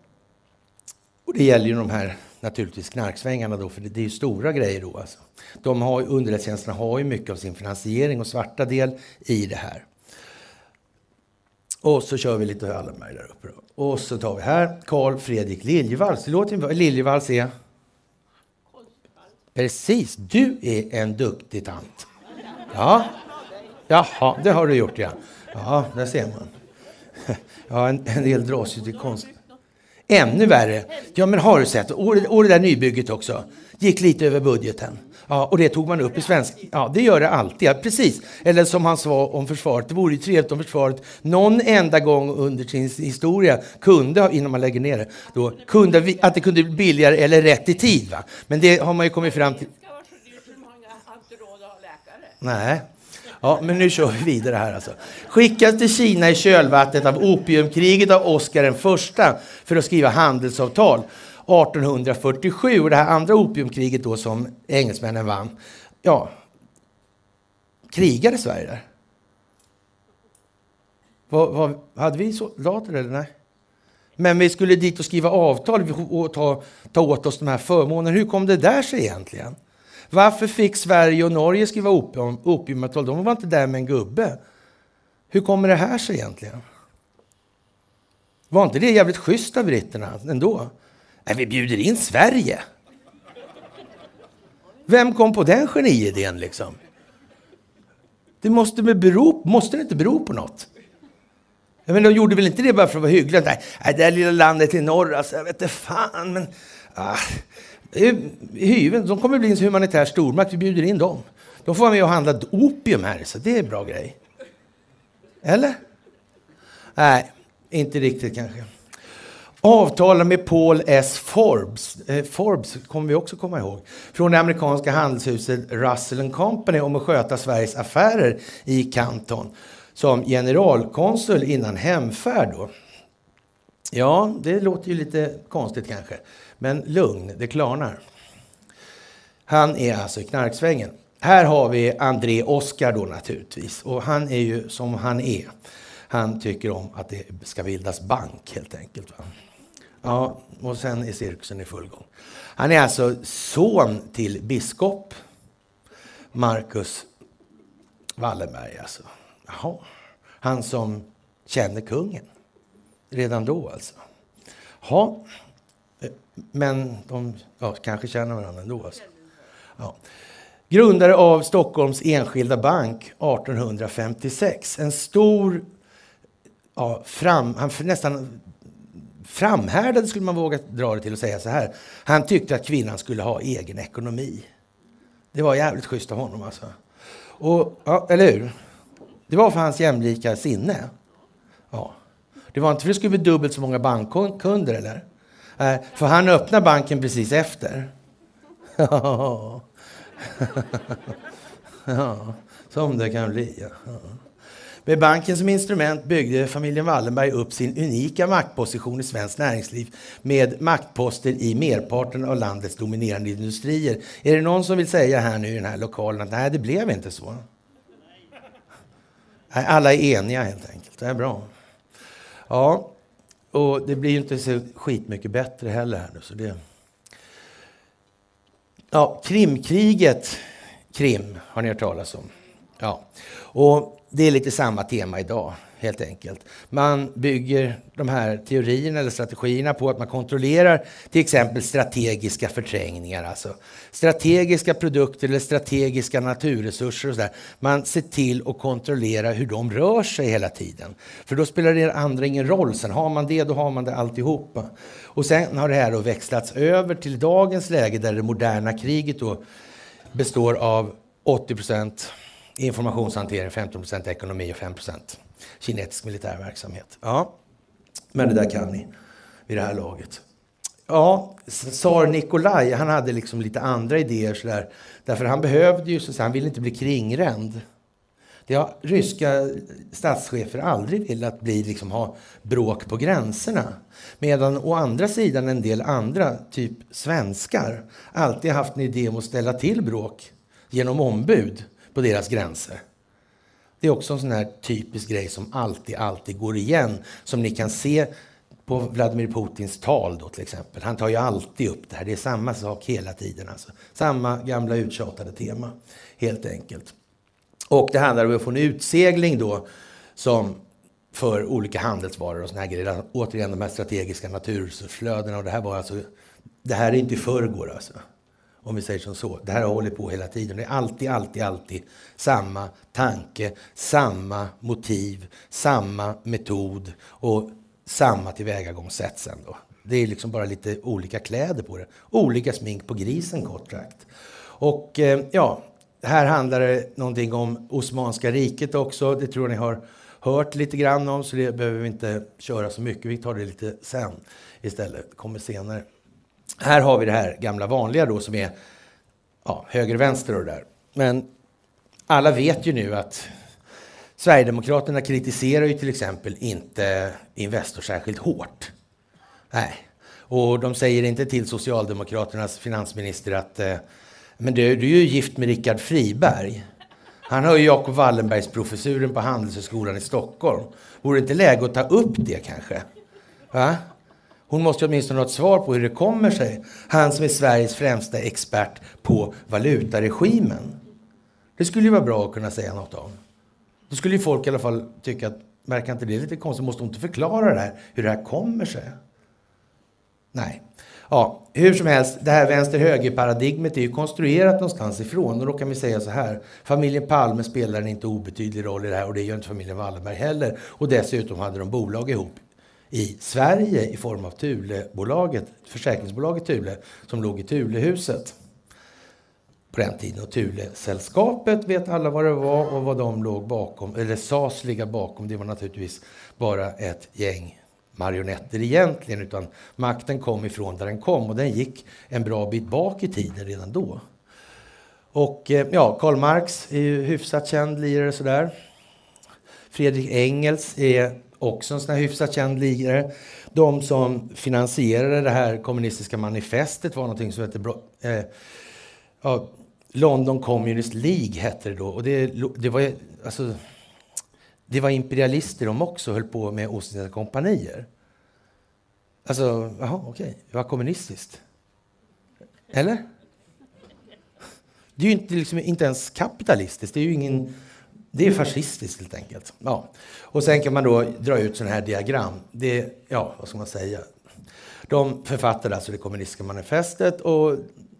och det gäller ju de här naturligtvis knarksvängarna då, för det, det är ju stora grejer då. Alltså. De har, underrättelsetjänsterna har ju mycket av sin finansiering och svarta del i det här. Och så kör vi lite Wallenberg där uppe. Då. Och så tar vi här Karl Fredrik Liljevalchs. Det låter. Liljevalchs är? Precis, du är en duktig tant. Ja, jaha, det har du gjort ja. Ja, där ser man. Ja, en, en del dras ju till konst. Ännu värre. Ja, men har du sett? Och, och det där nybygget också. Gick lite över budgeten. Ja, och det tog man upp i svensk... Ja, det gör det alltid. Ja, precis. Eller som han sa om försvaret. Det vore ju trevligt om försvaret någon enda gång under sin historia kunde, innan man lägger ner det, då, kunde, att det kunde bli billigare eller rätt i tid. Va? Men det har man ju kommit fram till. Nej. Ja, men nu kör vi vidare här alltså. Skickas till Kina i kölvattnet av opiumkriget av Oscar den första för att skriva handelsavtal 1847 och det här andra opiumkriget då som engelsmännen vann. Ja, krigade Sverige där? Vad, vad, hade vi soldater eller nej? Men vi skulle dit och skriva avtal och ta, ta åt oss de här förmånerna. Hur kom det där sig egentligen? Varför fick Sverige och Norge skriva opium, opiumavtal? De var inte där med en gubbe. Hur kommer det här sig egentligen? Var inte det jävligt schysst av britterna ändå? Nej, vi bjuder in Sverige. Vem kom på den geniidén liksom? Det måste, bero, måste det inte bero på något? Jag menar, de gjorde väl inte det bara för att vara hyggliga? Nej, det där lilla landet i norr, alltså, jag vet inte fan, men... Ah, Hyven, de kommer bli en humanitär stormakt, vi bjuder in dem. De får vara med och handla opium här, så det är en bra grej. Eller? Nej, inte riktigt kanske. Avtala med Paul S. Forbes, eh, Forbes kommer vi också komma ihåg, från det amerikanska handelshuset Russell Company om att sköta Sveriges affärer i Kanton som generalkonsul innan hemfärd. Då. Ja, det låter ju lite konstigt kanske. Men lugn, det klarnar. Han är alltså i knarksvängen. Här har vi André Oskar då naturligtvis. Och han är ju som han är. Han tycker om att det ska bildas bank helt enkelt. Va? Ja, och sen är cirkusen i full gång. Han är alltså son till biskop Marcus Wallenberg. Alltså. Jaha. Han som känner kungen. Redan då alltså. Ja, men de ja, kanske känner varandra ändå. Alltså. Ja. Grundare av Stockholms Enskilda Bank 1856. En stor, ja, fram, han nästan framhärdade, skulle man våga dra det till och säga så här. Han tyckte att kvinnan skulle ha egen ekonomi. Det var jävligt schysst av honom alltså. Och, ja, eller hur? Det var för hans jämlika sinne. Ja. Det var inte för att det skulle bli dubbelt så många bankkunder, eller? Eh, för han öppnar banken precis efter. Ja, som det kan bli. Ja. Med banken som instrument byggde familjen Wallenberg upp sin unika maktposition i svenskt näringsliv med maktposter i merparten av landets dominerande industrier. Är det någon som vill säga här nu i den här lokalen att nej, det blev inte så? Nej, alla är eniga helt enkelt. Det är bra. Ja, och det blir ju inte så skitmycket bättre heller här nu. Så det... Ja, Krimkriget, Krim har ni hört talas om. Ja, och det är lite samma tema idag, helt enkelt. Man bygger de här teorierna eller strategierna på att man kontrollerar till exempel strategiska förträngningar, alltså strategiska produkter eller strategiska naturresurser och så där. Man ser till att kontrollera hur de rör sig hela tiden. För då spelar det andra ingen roll. Sen har man det, då har man det alltihopa. Och sen har det här då växlats över till dagens läge där det moderna kriget då består av 80 procent informationshantering, 15% ekonomi och 5 kinesisk militär verksamhet. Ja, men det där kan ni vid det här laget. Ja, tsar Nikolaj, han hade liksom lite andra idéer sådär. Därför han behövde ju, så han ville inte bli kringränd. Det har ryska statschefer aldrig velat bli, liksom, ha bråk på gränserna. Medan å andra sidan en del andra, typ svenskar, alltid haft en idé om att ställa till bråk genom ombud på deras gränser. Det är också en sån här typisk grej som alltid, alltid går igen. Som ni kan se på Vladimir Putins tal då till exempel. Han tar ju alltid upp det här. Det är samma sak hela tiden. Alltså. Samma gamla uttjatade tema, helt enkelt. Och det handlar om att få en utsegling då som för olika handelsvaror och såna här grejer. Återigen de här strategiska naturresursflödena. Och det här var alltså, det här är inte i förrgår alltså. Om vi säger som så. Det här har hållit på hela tiden. Det är alltid, alltid, alltid samma tanke, samma motiv, samma metod och samma tillvägagångssätt sen då. Det är liksom bara lite olika kläder på det. Olika smink på grisen kort sagt. Och eh, ja, här handlar det någonting om Osmanska riket också. Det tror jag ni har hört lite grann om, så det behöver vi inte köra så mycket. Vi tar det lite sen istället, det kommer senare. Här har vi det här gamla vanliga då som är ja, höger-vänster och det där. Men alla vet ju nu att Sverigedemokraterna kritiserar ju till exempel inte Investor särskilt hårt. Nej. Och de säger inte till Socialdemokraternas finansminister att eh, men du, du är ju gift med Rickard Friberg. Han har ju Jacob Wallenbergs professuren på Handelshögskolan i Stockholm. Vore det inte läge att ta upp det kanske? Va? Hon måste åtminstone ha ett svar på hur det kommer sig. Han som är Sveriges främsta expert på valutaregimen. Det skulle ju vara bra att kunna säga något om. Då skulle ju folk i alla fall tycka att, verkar inte det lite konstigt? Måste hon inte förklara det här, hur det här kommer sig? Nej. Ja, hur som helst, det här vänster-höger-paradigmet är ju konstruerat någonstans ifrån. Och då kan vi säga så här. Familjen Palme spelar en inte obetydlig roll i det här och det gör inte familjen Wallenberg heller. Och dessutom hade de bolag ihop i Sverige i form av Thulebolaget, försäkringsbolaget Thule, som låg i Thulehuset på den tiden. Och Thule-sällskapet vet alla vad det var och vad de låg bakom, eller sades ligga bakom. Det var naturligtvis bara ett gäng marionetter egentligen, utan makten kom ifrån där den kom och den gick en bra bit bak i tiden redan då. Och eh, ja, Karl Marx är ju hyfsat känd lirare sådär. Fredrik Engels är också en sån här hyfsat känd ligare. De som finansierade det här kommunistiska manifestet var någonting som hette eh, ja, London Communist League hette det då. Och det, det, var, alltså, det var imperialister de också höll på med Ostindiska kompanier. Alltså, jaha, okej, okay. det var kommunistiskt. Eller? Det är ju inte, liksom, inte ens kapitalistiskt. Det är ju ingen det är fascistiskt helt enkelt. Ja. Och sen kan man då dra ut sådana här diagram. Det, ja, vad ska man säga? De författade alltså det kommunistiska manifestet och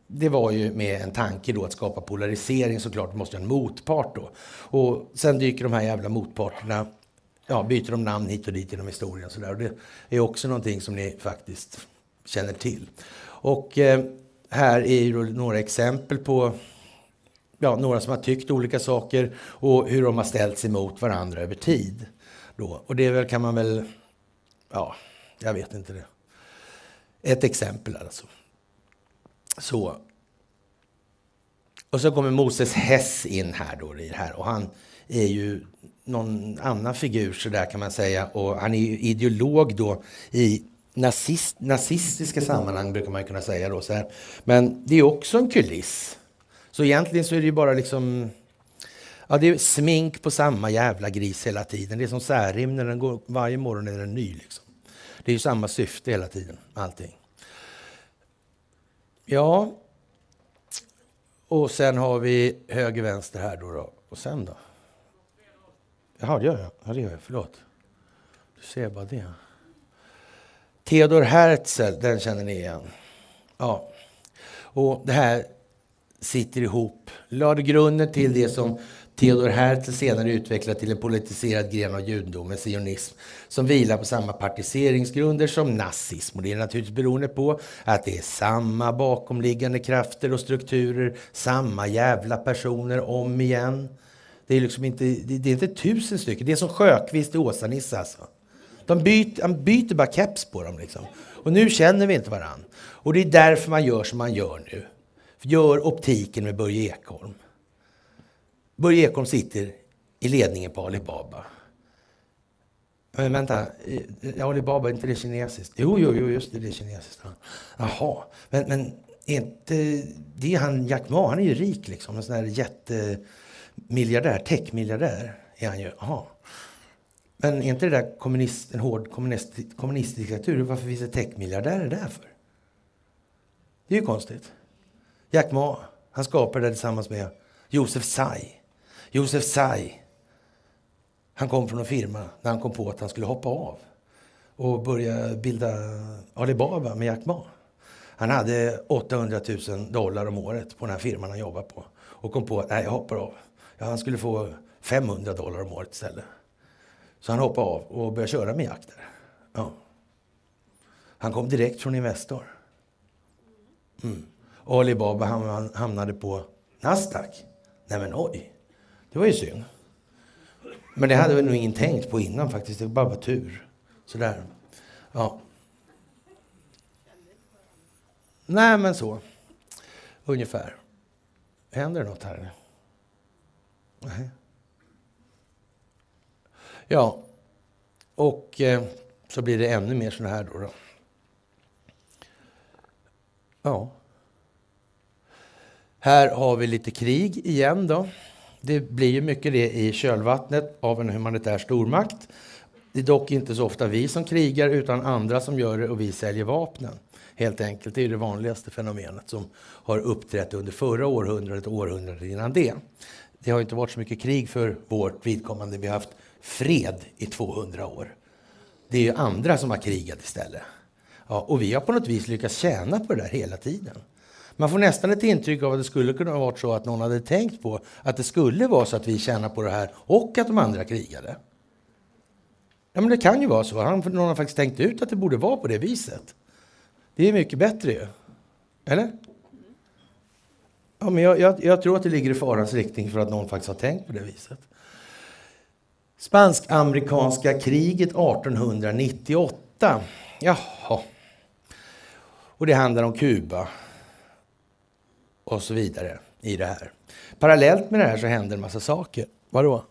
det var ju med en tanke då att skapa polarisering såklart. Det måste ju en motpart då. Och sen dyker de här jävla motparterna, ja, byter de namn hit och dit genom historien. sådär. Och det är också någonting som ni faktiskt känner till. Och eh, här är ju några exempel på ja, några som har tyckt olika saker och hur de har ställts emot varandra över tid. Då. Och det väl, kan man väl, ja, jag vet inte det. Ett exempel alltså. Så. Och så kommer Moses Hess in här då i det här och han är ju någon annan figur så där kan man säga. Och han är ju ideolog då i nazist, nazistiska sammanhang brukar man kunna säga då. Så här. Men det är också en kuliss. Så egentligen så är det ju bara liksom Ja, det är smink på samma jävla gris hela tiden. Det är som Särim, när den går, varje morgon är den ny. Liksom. Det är ju samma syfte hela tiden, allting. Ja, och sen har vi höger, vänster här då. då. Och sen då? Jaha, det gör jag. Ja, det gör jag. Förlåt. Du ser bara det. Theodor Herzl, den känner ni igen. Ja. Och det här sitter ihop, lade grunden till det som Theodor Herzl senare utvecklade till en politiserad gren av judendomen, sionism, som vilar på samma partiseringsgrunder som nazism. Och det är naturligtvis beroende på att det är samma bakomliggande krafter och strukturer, samma jävla personer om igen. Det är liksom inte, det är inte tusen stycken, det är som Sjökvist och Åsa-Nisse alltså. De byter, han byter bara keps på dem liksom. Och nu känner vi inte varann. Och det är därför man gör som man gör nu. Gör optiken med Börje Ekholm. Börje Ekholm sitter i ledningen på Alibaba. Men vänta, Alibaba, är inte det kinesiskt? Jo, jo, jo just det, det är kinesiskt. Jaha, men, men är inte det är han Jack Ma, han är ju rik liksom. En sån här jättemiljardär, techmiljardär är han ju. Aha. Men är inte det där kommunist, en hård kommunist, kommunistdiktatur? Varför finns det techmiljardärer där för? Det är ju konstigt. Jack Ma, han skapade det tillsammans med Josef Tsai. Josef Tsai, han kom från en firma när han kom på att han skulle hoppa av och börja bilda Alibaba med Jack Ma. Han hade 800 000 dollar om året på den här firman han jobbade på och kom på att nej, jag hoppar av. Ja, han skulle få 500 dollar om året istället. Så han hoppade av och började köra med jakter. Ja. Han kom direkt från Investor. Mm. Alibaba hamnade på Nasdaq. Nej men oj. Det var ju synd. Men det hade väl nog ingen tänkt på innan faktiskt. Det bara var tur. Sådär. Ja. Nej, men så. Ungefär. Händer det något här? Nej. Ja, och eh, så blir det ännu mer sådana här då, då. Ja. Här har vi lite krig igen då. Det blir ju mycket det i kölvattnet av en humanitär stormakt. Det är dock inte så ofta vi som krigar utan andra som gör det och vi säljer vapnen. Helt enkelt, det är det vanligaste fenomenet som har uppträtt under förra århundradet och århundradet innan det. Det har inte varit så mycket krig för vårt vidkommande. Vi har haft fred i 200 år. Det är ju andra som har krigat istället. Ja, och vi har på något vis lyckats tjäna på det där hela tiden. Man får nästan ett intryck av att det skulle kunna varit så att någon hade tänkt på att det skulle vara så att vi tjänar på det här och att de andra krigade. Ja, men det kan ju vara så. någon har faktiskt tänkt ut att det borde vara på det viset. Det är mycket bättre ju. Eller? Ja, men jag, jag, jag tror att det ligger i farans riktning för att någon faktiskt har tänkt på det viset. Spansk-amerikanska kriget 1898. Jaha. Och det handlar om Kuba och så vidare i det här. Parallellt med det här så händer en massa saker. Vadå?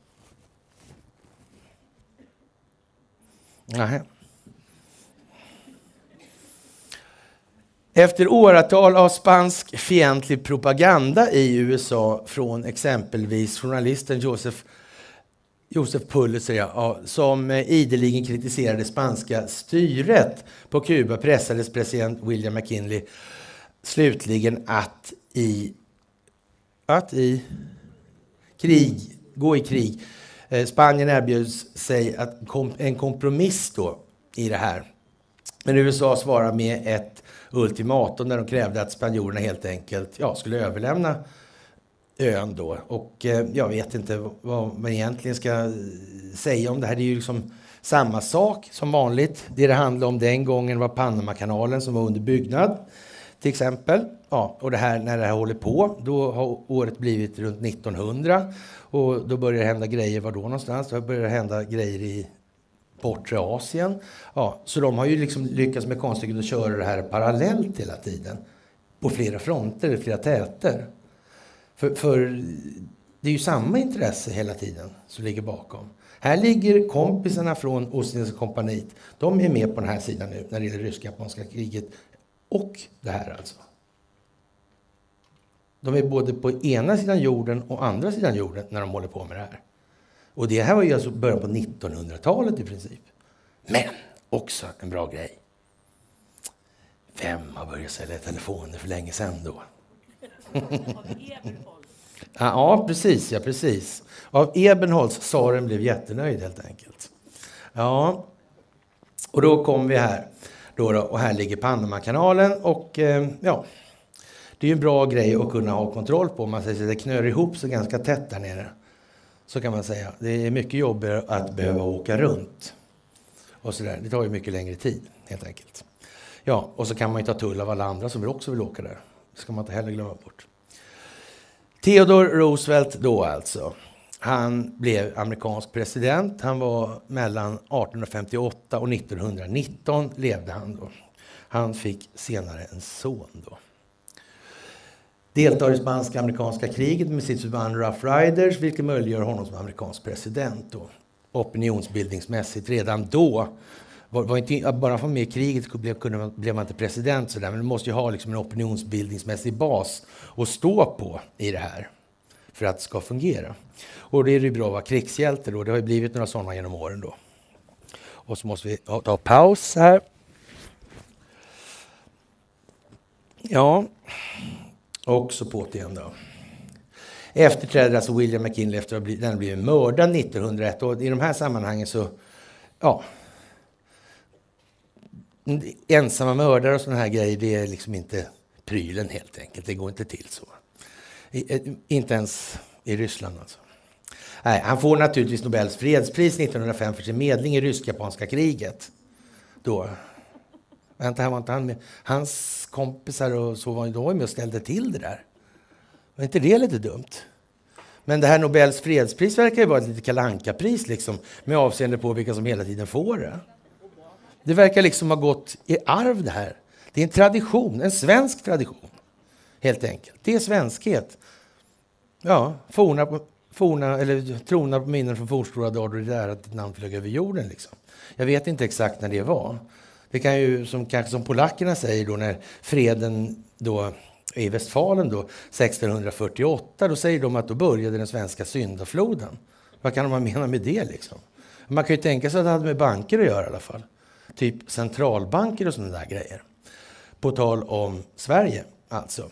Nej. Efter åratal av spansk fientlig propaganda i USA från exempelvis journalisten Joseph, Joseph Pulitzer, ja, som eh, ideligen kritiserade spanska styret på Kuba pressades president William McKinley slutligen att i, att i krig, gå i krig. Eh, Spanien erbjöd sig att kom, en kompromiss då i det här. Men USA svarade med ett ultimatum där de krävde att spanjorerna helt enkelt ja, skulle överlämna ön då. Och eh, jag vet inte vad man egentligen ska eh, säga om det här. Det är ju liksom samma sak som vanligt. Det det handlade om den gången var Panamakanalen som var under byggnad till exempel. Ja, och det här, när det här håller på, då har året blivit runt 1900 och då börjar det hända grejer. Var då någonstans? Då börjar det hända grejer i bortre Asien. Ja, så de har ju liksom lyckats med konststycket att köra det här parallellt hela tiden på flera fronter, flera täter. För, för det är ju samma intresse hela tiden som ligger bakom. Här ligger kompisarna från Ostindiska kompaniet. De är med på den här sidan nu när det gäller rysk-japanska kriget och det här alltså. De är både på ena sidan jorden och andra sidan jorden när de håller på med det här. Och det här var ju alltså början på 1900-talet i princip. Men också en bra grej. Vem har börjat sälja telefoner för länge sedan då? ja, precis. Ja, precis. Av Ebenholz, tsaren blev jättenöjd helt enkelt. Ja, och då kom vi här. Då, då och här ligger Panamakanalen och eh, ja, det är ju en bra grej att kunna ha kontroll på. Man säger att det knör ihop sig ganska tätt där nere. Så kan man säga. Det är mycket jobbigare att behöva åka runt. Och så där. Det tar ju mycket längre tid helt enkelt. Ja, och så kan man ju ta tull av alla andra som också vill åka där. Det ska man inte heller glömma bort. Theodore Roosevelt då alltså. Han blev amerikansk president. Han var mellan 1858 och 1919 levde han då. Han fick senare en son då. Deltar i spanska amerikanska kriget med sitt förband Rough Riders, vilket möjliggör honom som amerikansk president då. Opinionsbildningsmässigt redan då var, var inte, bara för med i kriget blev, kunde man, blev man inte president sådär, men du måste ju ha liksom en opinionsbildningsmässig bas att stå på i det här för att det ska fungera. Och det är ju bra att vara krigshjälte då. Det har ju blivit några sådana genom åren då. Och så måste vi ta paus här. Ja, och så igen då. Efterträder alltså William McKinley efter att ha blivit mördad 1901. Och i de här sammanhangen så, ja, ensamma mördare och sådana här grejer, det är liksom inte prylen helt enkelt. Det går inte till så. I, eh, inte ens i Ryssland alltså. Nej, han får naturligtvis Nobels fredspris 1905 för sin medling i rysk-japanska kriget. Då. Vänta, här var inte han med. Hans kompisar och så var, de med och ställde till det där. Var inte det lite dumt? Men det här Nobels fredspris verkar ju vara ett litet kalanka pris liksom, med avseende på vilka som hela tiden får det. Det verkar liksom ha gått i arv det här. Det är en tradition, en svensk tradition. Helt enkelt. Det är svenskhet. Ja, forna, forna, eller trona på minnen från fornstora dagar det är att ditt namn flög över jorden. Liksom. Jag vet inte exakt när det var. Det kan ju, som, kanske som polackerna säger då, när freden då i Westfalen då, 1648, då säger de att då började den svenska syndafloden. Vad kan man mena med det liksom? Man kan ju tänka sig att det hade med banker att göra i alla fall typ centralbanker och sådana där grejer. På tal om Sverige, alltså.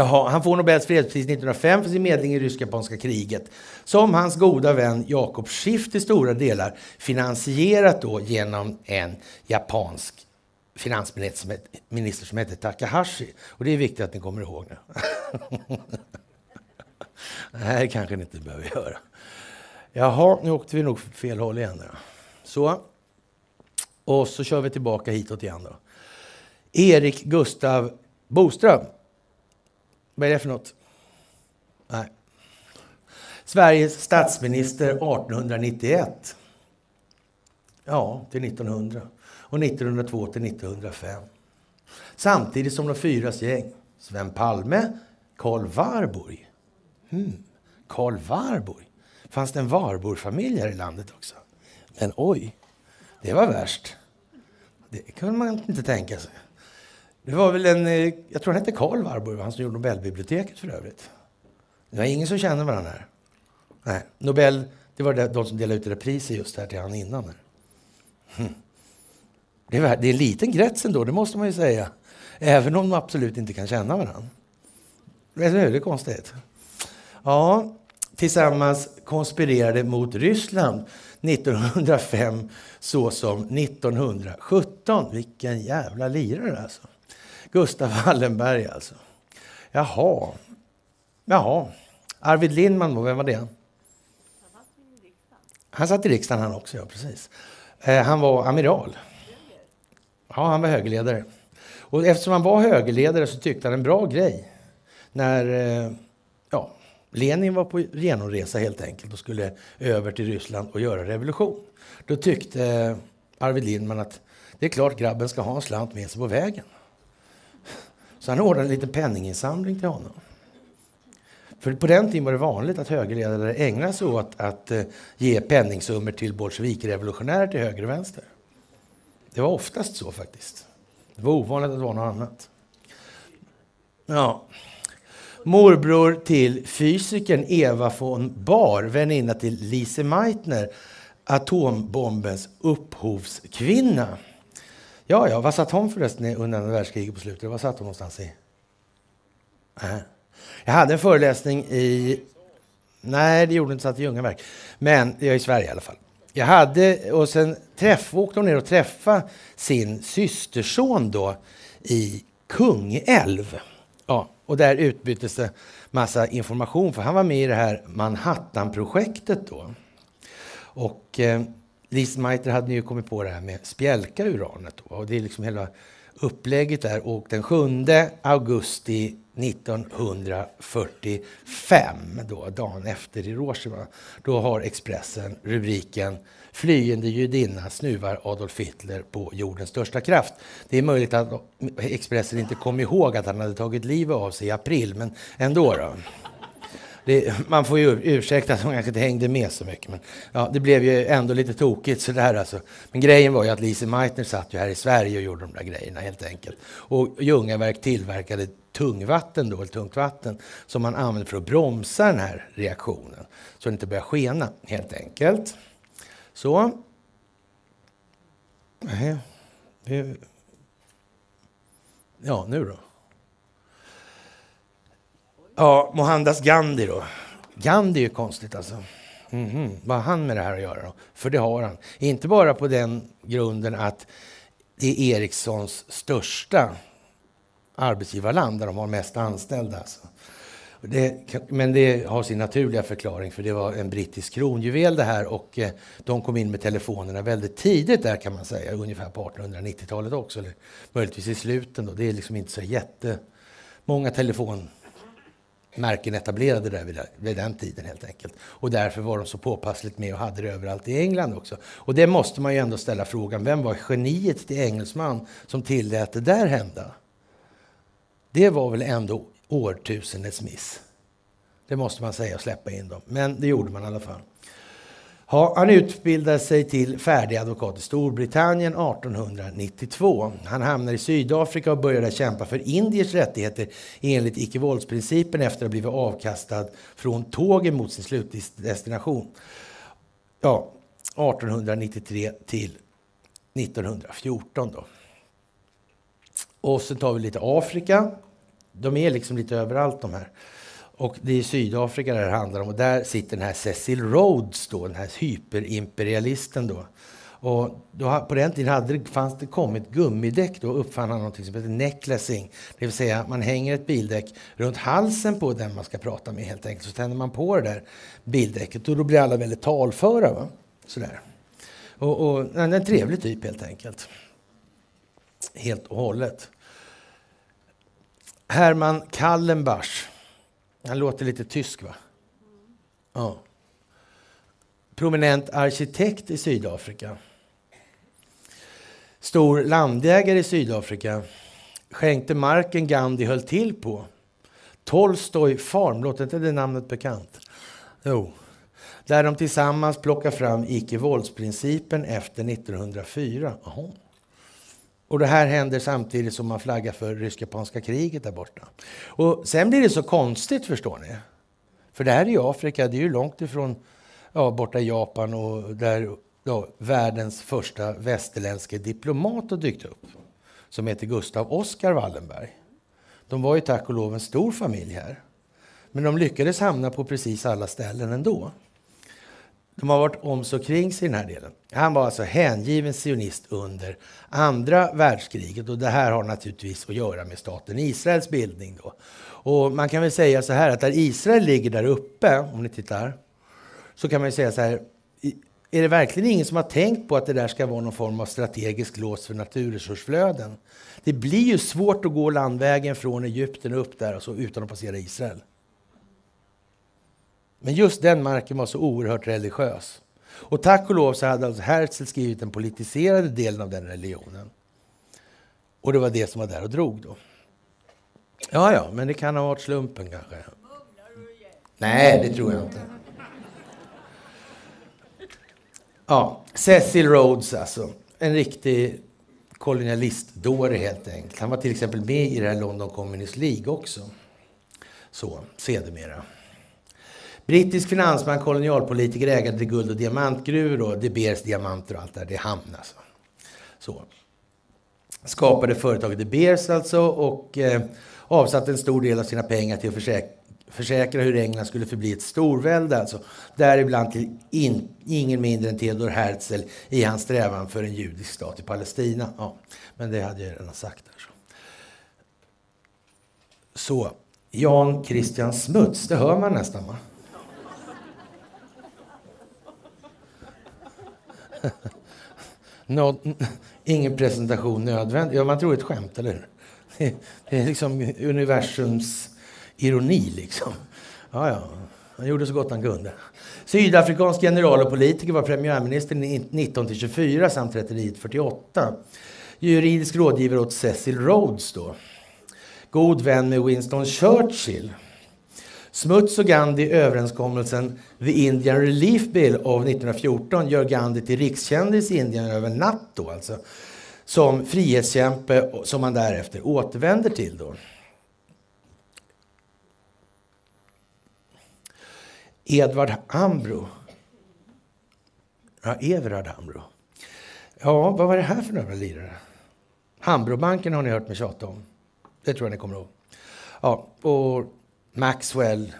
Jaha, han får Nobels fredspris 1905 för sin medling i rysk-japanska kriget som hans goda vän Jakob Schiff till stora delar finansierat då genom en japansk finansminister som, hette Takahashi. Och det är viktigt att ni kommer ihåg nu. det här kanske ni inte behöver göra. Jaha, nu åkte vi nog fel håll igen. Då. Så. Och så kör vi tillbaka hitåt igen då. Erik Gustav Boström. Vad är det för något? Nej. Sveriges statsminister 1891. Ja, till 1900. Och 1902 till 1905. Samtidigt som de fyras gäng. Sven Palme, Karl Warburg. Hmm. Karl Warburg. Fanns det en Warburg-familj här i landet också? Men oj, det var värst. Det kunde man inte tänka sig. Det var väl en, eh, jag tror han hette Karl Warburg, han som gjorde Nobelbiblioteket för övrigt. Det var ingen som känner varandra här. Nej, Nobel, det var de som delade ut det där priset just här till han innan. Här. Hm. Det, är, det är en liten krets ändå, det måste man ju säga. Även om de absolut inte kan känna varandra. Det är det konstigt. Ja, tillsammans konspirerade mot Ryssland 1905 så som 1917. Vilken jävla lirare alltså. Gustav Wallenberg alltså. Jaha. Jaha. Arvid Lindman, vem var det? Han satt i riksdagen han också, ja precis. Eh, han var amiral. Ja, han var högerledare. Och eftersom han var högerledare så tyckte han en bra grej när eh, ja, Lenin var på genomresa helt enkelt och skulle över till Ryssland och göra revolution. Då tyckte Arvid Lindman att det är klart grabben ska ha en slant med sig på vägen. Så han ordnade en liten penninginsamling till honom. För på den tiden var det vanligt att högerledare ägnade sig åt att eh, ge penningsummor till bolsjevikrevolutionärer till höger och vänster. Det var oftast så faktiskt. Det var ovanligt att det var något annat. Ja. Morbror till fysikern Eva von Bahr, väninna till Lise Meitner, atombombens upphovskvinna. Ja, ja, vad satt hon förresten under andra världskriget på slutet? Vad satt hon någonstans i? Äh. Jag hade en föreläsning i... Nej, det gjorde inte, satt i Ljungaverk. Men jag är i Sverige i alla fall. Jag hade, och sen träff, åkte hon ner och träffade sin systerson då i Kungälv. Ja, och där utbyttes det massa information, för han var med i det här Manhattan-projektet då. Och eh, Lise Meitner hade ju kommit på det här med spjälka uranet. Då, och det är liksom hela upplägget där. Och den 7 augusti 1945, då, dagen efter Hiroshima, då har Expressen rubriken Flyende judinna snuvar Adolf Hitler på jordens största kraft. Det är möjligt att Expressen inte kom ihåg att han hade tagit livet av sig i april, men ändå. Då. Det, man får ju ursäkta att hon kanske inte hängde med så mycket. Men ja, det blev ju ändå lite tokigt sådär alltså. Men grejen var ju att Lise Meitner satt ju här i Sverige och gjorde de där grejerna helt enkelt. Och Ljungaverk tillverkade tungvatten då, eller tungt vatten, som man använde för att bromsa den här reaktionen. Så den inte börjar skena helt enkelt. Så. Nej. Ja, nu då? Ja, Mohandas Gandhi då. Gandhi är ju konstigt alltså. Mm -hmm. Vad har han med det här att göra då? För det har han. Inte bara på den grunden att det är Ericssons största arbetsgivarland där de har mest anställda. Alltså. Det, men det har sin naturliga förklaring, för det var en brittisk kronjuvel det här och eh, de kom in med telefonerna väldigt tidigt där kan man säga, ungefär på 1890-talet också, eller möjligtvis i slutet. Då. Det är liksom inte så jättemånga telefon märken etablerade där vid, vid den tiden helt enkelt. Och därför var de så påpassligt med och hade det överallt i England också. Och det måste man ju ändå ställa frågan, vem var geniet till engelsman som tillät det där hända? Det var väl ändå årtusendets miss. Det måste man säga och släppa in dem. Men det gjorde man i alla fall. Ja, han utbildade sig till färdig advokat i Storbritannien 1892. Han hamnade i Sydafrika och började kämpa för indiers rättigheter enligt icke-våldsprincipen efter att ha blivit avkastad från tågen mot sin slutdestination. Ja, 1893 till 1914 då. Och sen tar vi lite Afrika. De är liksom lite överallt de här. Och det är Sydafrika det handlar om. Och där sitter den här Cecil Rhodes, då, den här hyperimperialisten. Då. Och då, på den tiden hade det, fanns det kommit gummidäck. Då uppfann han något som heter necklacing. Det vill säga man hänger ett bildäck runt halsen på den man ska prata med helt enkelt. Så tänder man på det där bildäcket och då blir alla väldigt talföra. Va? Sådär. Och, och, en trevlig typ helt enkelt. Helt och hållet. Herman Kallenbach han låter lite tysk, va? Ja. Prominent arkitekt i Sydafrika. Stor landägare i Sydafrika. Skänkte marken Gandhi höll till på. Tolstoj Farm, låter inte det namnet bekant? Jo. Där de tillsammans plockar fram icke-våldsprincipen efter 1904. Aha. Och det här händer samtidigt som man flaggar för rysk-japanska kriget där borta. Och sen blir det så konstigt, förstår ni. För det här är ju Afrika, det är ju långt ifrån ja, borta i Japan och där ja, världens första västerländske diplomat har dykt upp. Som heter Gustav Oskar Wallenberg. De var ju tack och lov en stor familj här. Men de lyckades hamna på precis alla ställen ändå. De har varit om så kring sig i den här delen. Han var alltså hängiven sionist under andra världskriget och det här har naturligtvis att göra med staten Israels bildning. Då. Och man kan väl säga så här att där Israel ligger där uppe, om ni tittar, så kan man säga så här, är det verkligen ingen som har tänkt på att det där ska vara någon form av strategisk lås för naturresursflöden? Det blir ju svårt att gå landvägen från Egypten upp där alltså, utan att passera Israel. Men just den marken var så oerhört religiös. Och tack och lov så hade alltså Herzl skrivit den politiserade delen av den religionen. Och det var det som var där och drog då. Ja, ja, men det kan ha varit slumpen kanske. Nej, det tror jag inte. Ja, Cecil Rhodes alltså. En riktig kolonialistdåre helt enkelt. Han var till exempel med i det här London Communist League också. Så, sedermera. Brittisk finansman, kolonialpolitiker, ägare till guld och diamantgruvor och De Beers diamanter och allt det där. Det är hamn alltså. Så. Skapade företaget De Beers alltså och eh, avsatte en stor del av sina pengar till att försäkra försäkra hur England skulle förbli ett storvälde. Alltså. Däribland till in, ingen mindre än Theodor Herzl i hans strävan för en judisk stat i Palestina. Ja, men det hade jag redan sagt. Där, så. så, Jan Christian Smuts, det hör man nästan va? Nå, ingen presentation nödvändig. Ja, man tror ett skämt, eller hur? Det är liksom universums ironi liksom. Ja, ja. Han gjorde så gott han kunde. Sydafrikansk general och politiker var premiärminister 19 till 24 samt 39 till 48. Juridisk rådgivare åt Cecil Rhodes då. God vän med Winston Churchill. Smuts och Gandhi överenskommelsen The Indian Relief Bill av 1914 gör Gandhi till rikskändis i Indien över natt då alltså. Som frihetskämpe som man därefter återvänder till då. Edvard Hambro. Ja, Everard Hambro. Ja, vad var det här för några lirare? Hambrobanken har ni hört mig tjata om. Det tror jag ni kommer ihåg. Ja, och Maxwell,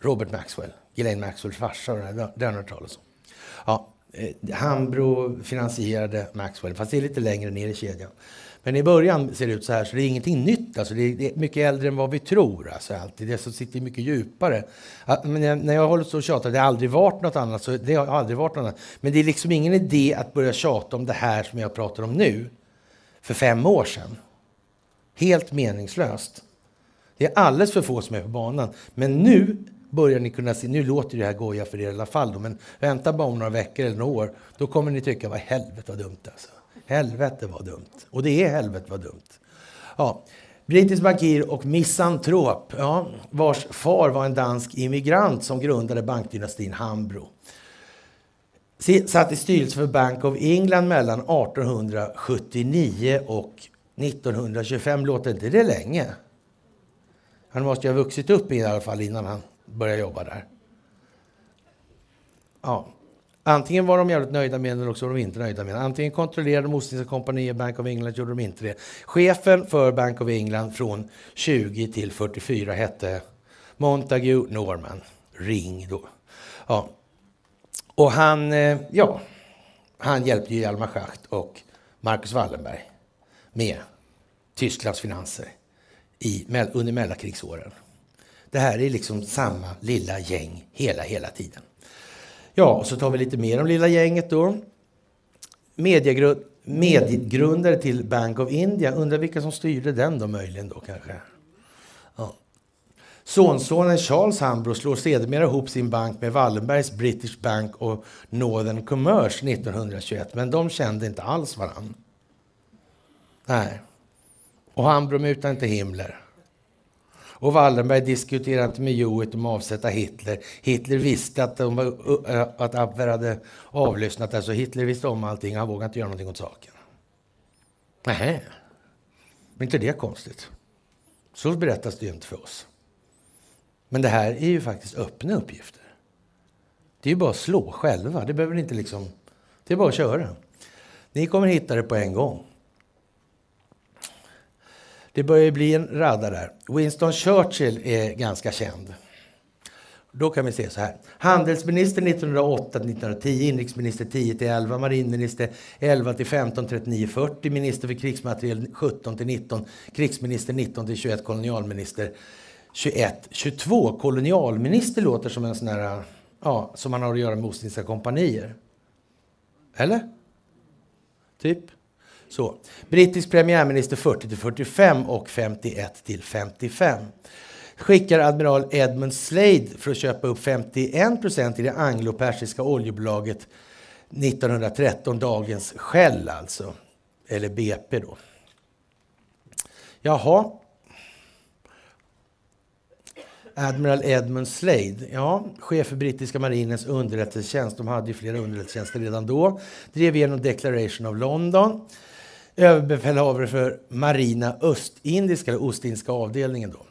Robert Maxwell, Ghislaine Maxwells farsa, det har ni hört talas om. Ja, eh, Hambro finansierade Maxwell, fast det är lite längre ner i kedjan. Men i början ser det ut så här, så det är ingenting nytt. Alltså det är mycket äldre än vad vi tror. Alltså alltid. Det som sitter mycket djupare. Men när jag håller så och tjatar, det har aldrig varit något annat. Så det har aldrig varit något annat. Men det är liksom ingen idé att börja tjata om det här som jag pratar om nu, för fem år sedan. Helt meningslöst. Det är alldeles för få som är på banan. Men nu börjar ni kunna se, nu låter det här goja för er i alla fall, då, men vänta bara om några veckor eller några år, då kommer ni tycka, vad helvete vad dumt alltså. Helvete vad dumt. Och det är helvete vad dumt. Ja. Brittisk bankir och misantrop, ja, vars far var en dansk immigrant som grundade bankdynastin Hambro. Satt i styrelsen för Bank of England mellan 1879 och 1925. Låter inte det länge? Han måste ju ha vuxit upp i alla fall innan han började jobba där. Ja, Antingen var de jävligt nöjda med den eller också var de inte nöjda med den. Antingen kontrollerade de Ostindiska kompaniet Bank of England, gjorde de inte det. Chefen för Bank of England från 20 till 44 hette Montague Norman. Ring då. Ja. Och han, eh, ja, han hjälpte ju Hjalmar Schacht och Marcus Wallenberg med Tysklands finanser i, under mellankrigsåren. Det här är liksom samma lilla gäng hela, hela tiden. Ja, och så tar vi lite mer om lilla gänget då. mediegrundare till Bank of India. Undrar vilka som styrde den då möjligen då kanske. Ja. Sonsonen Charles Hambro slår sedermera ihop sin bank med Wallenbergs British Bank och Northern Commerce 1921. Men de kände inte alls varann. Nej. Och Hambro mutade inte Himmler. Och Wallenberg diskuterade inte med Hewitt om att avsätta Hitler. Hitler visste att, de var, att Abwehr hade avlyssnat det, så Hitler visste om allting. Han vågade inte göra någonting åt saken. Nej, men inte det konstigt? Så berättas det ju inte för oss. Men det här är ju faktiskt öppna uppgifter. Det är ju bara att slå själva. Det behöver inte liksom... Det är bara att köra. Ni kommer hitta det på en gång. Det börjar bli en radda där. Winston Churchill är ganska känd. Då kan vi se så här. Handelsminister 1908 1910, inrikesminister 10 11, marinminister 11 15, 39 40, minister för krigsmateriel 17 19, krigsminister 19 21, kolonialminister 21 22. Kolonialminister låter som en sån här, ja, som man har att göra med Ostindiska kompanier. Eller? Typ. Så. Brittisk premiärminister 40 till 45 och 51 till 55. Skickar admiral Edmund Slade för att köpa upp 51 procent i det anglo-persiska oljebolaget 1913, dagens Shell alltså. Eller BP då. Jaha. Admiral Edmund Slade, ja, chef för brittiska marinens underrättelsetjänst, de hade ju flera underrättelsetjänster redan då, drev igenom Declaration of London, överbefälhavare för marina östindiska, eller ostindiska avdelningen då,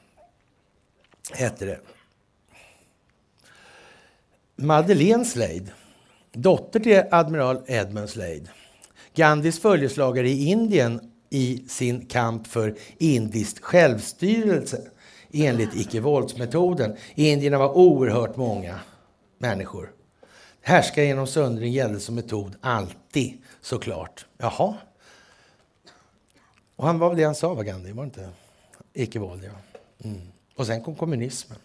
hette det. Madeleine Slade, dotter till admiral Edmund Slade, Gandhis följeslagare i Indien i sin kamp för indiskt självstyrelse enligt icke-våldsmetoden. Indierna var oerhört många människor. Härska genom söndring gällde som metod alltid, såklart. Jaha. Och han var väl det han sa, var Gandhi? Var inte? Icke-våld, ja. Mm. Och sen kom kommunismen.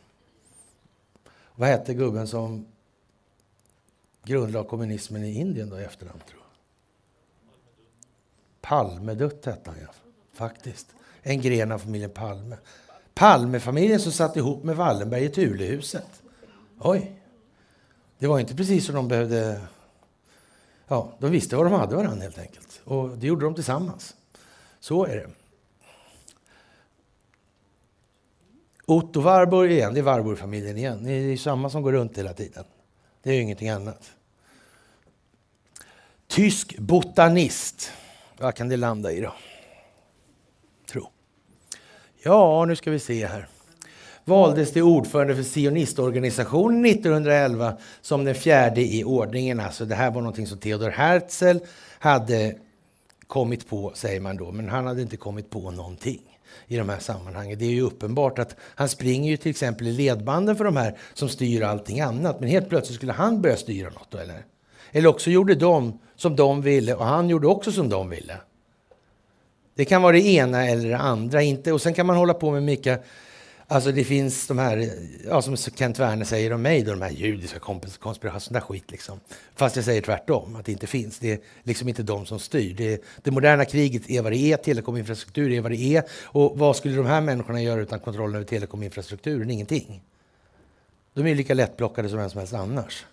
Vad hette gubben som grundlade kommunismen i Indien då i efterhand? Tror jag? Palmedutt hette han, ja. faktiskt. En gren av familjen Palme. Palmefamiljen som satt ihop med Wallenberg i Tulehuset. Oj! Det var inte precis som de behövde... Ja, de visste vad de hade varandra helt enkelt. Och det gjorde de tillsammans. Så är det. Otto Warburg igen, det är Warburg-familjen igen. Det är samma som går runt hela tiden. Det är ju ingenting annat. Tysk botanist. Vad kan det landa i då? Tro. Ja, nu ska vi se här. Valdes till ordförande för sionistorganisationen 1911 som den fjärde i ordningen. Alltså det här var någonting som Theodor Herzl hade kommit på, säger man då. Men han hade inte kommit på någonting i de här sammanhangen. Det är ju uppenbart att han springer ju till exempel i ledbanden för de här som styr allting annat. Men helt plötsligt skulle han börja styra något då, eller? Eller också gjorde de som de ville och han gjorde också som de ville. Det kan vara det ena eller det andra. Inte, och sen kan man hålla på med mycket Alltså det finns de här, ja, som Kent Werner säger om mig, då, de här judiska konspirationerna, sån där skit liksom. Fast jag säger tvärtom, att det inte finns. Det är liksom inte de som styr. Det, det moderna kriget är vad det är, telekominfrastruktur är vad det är. Och vad skulle de här människorna göra utan kontrollen över telekominfrastrukturen? Ingenting. De är lika lättplockade som vem som helst annars.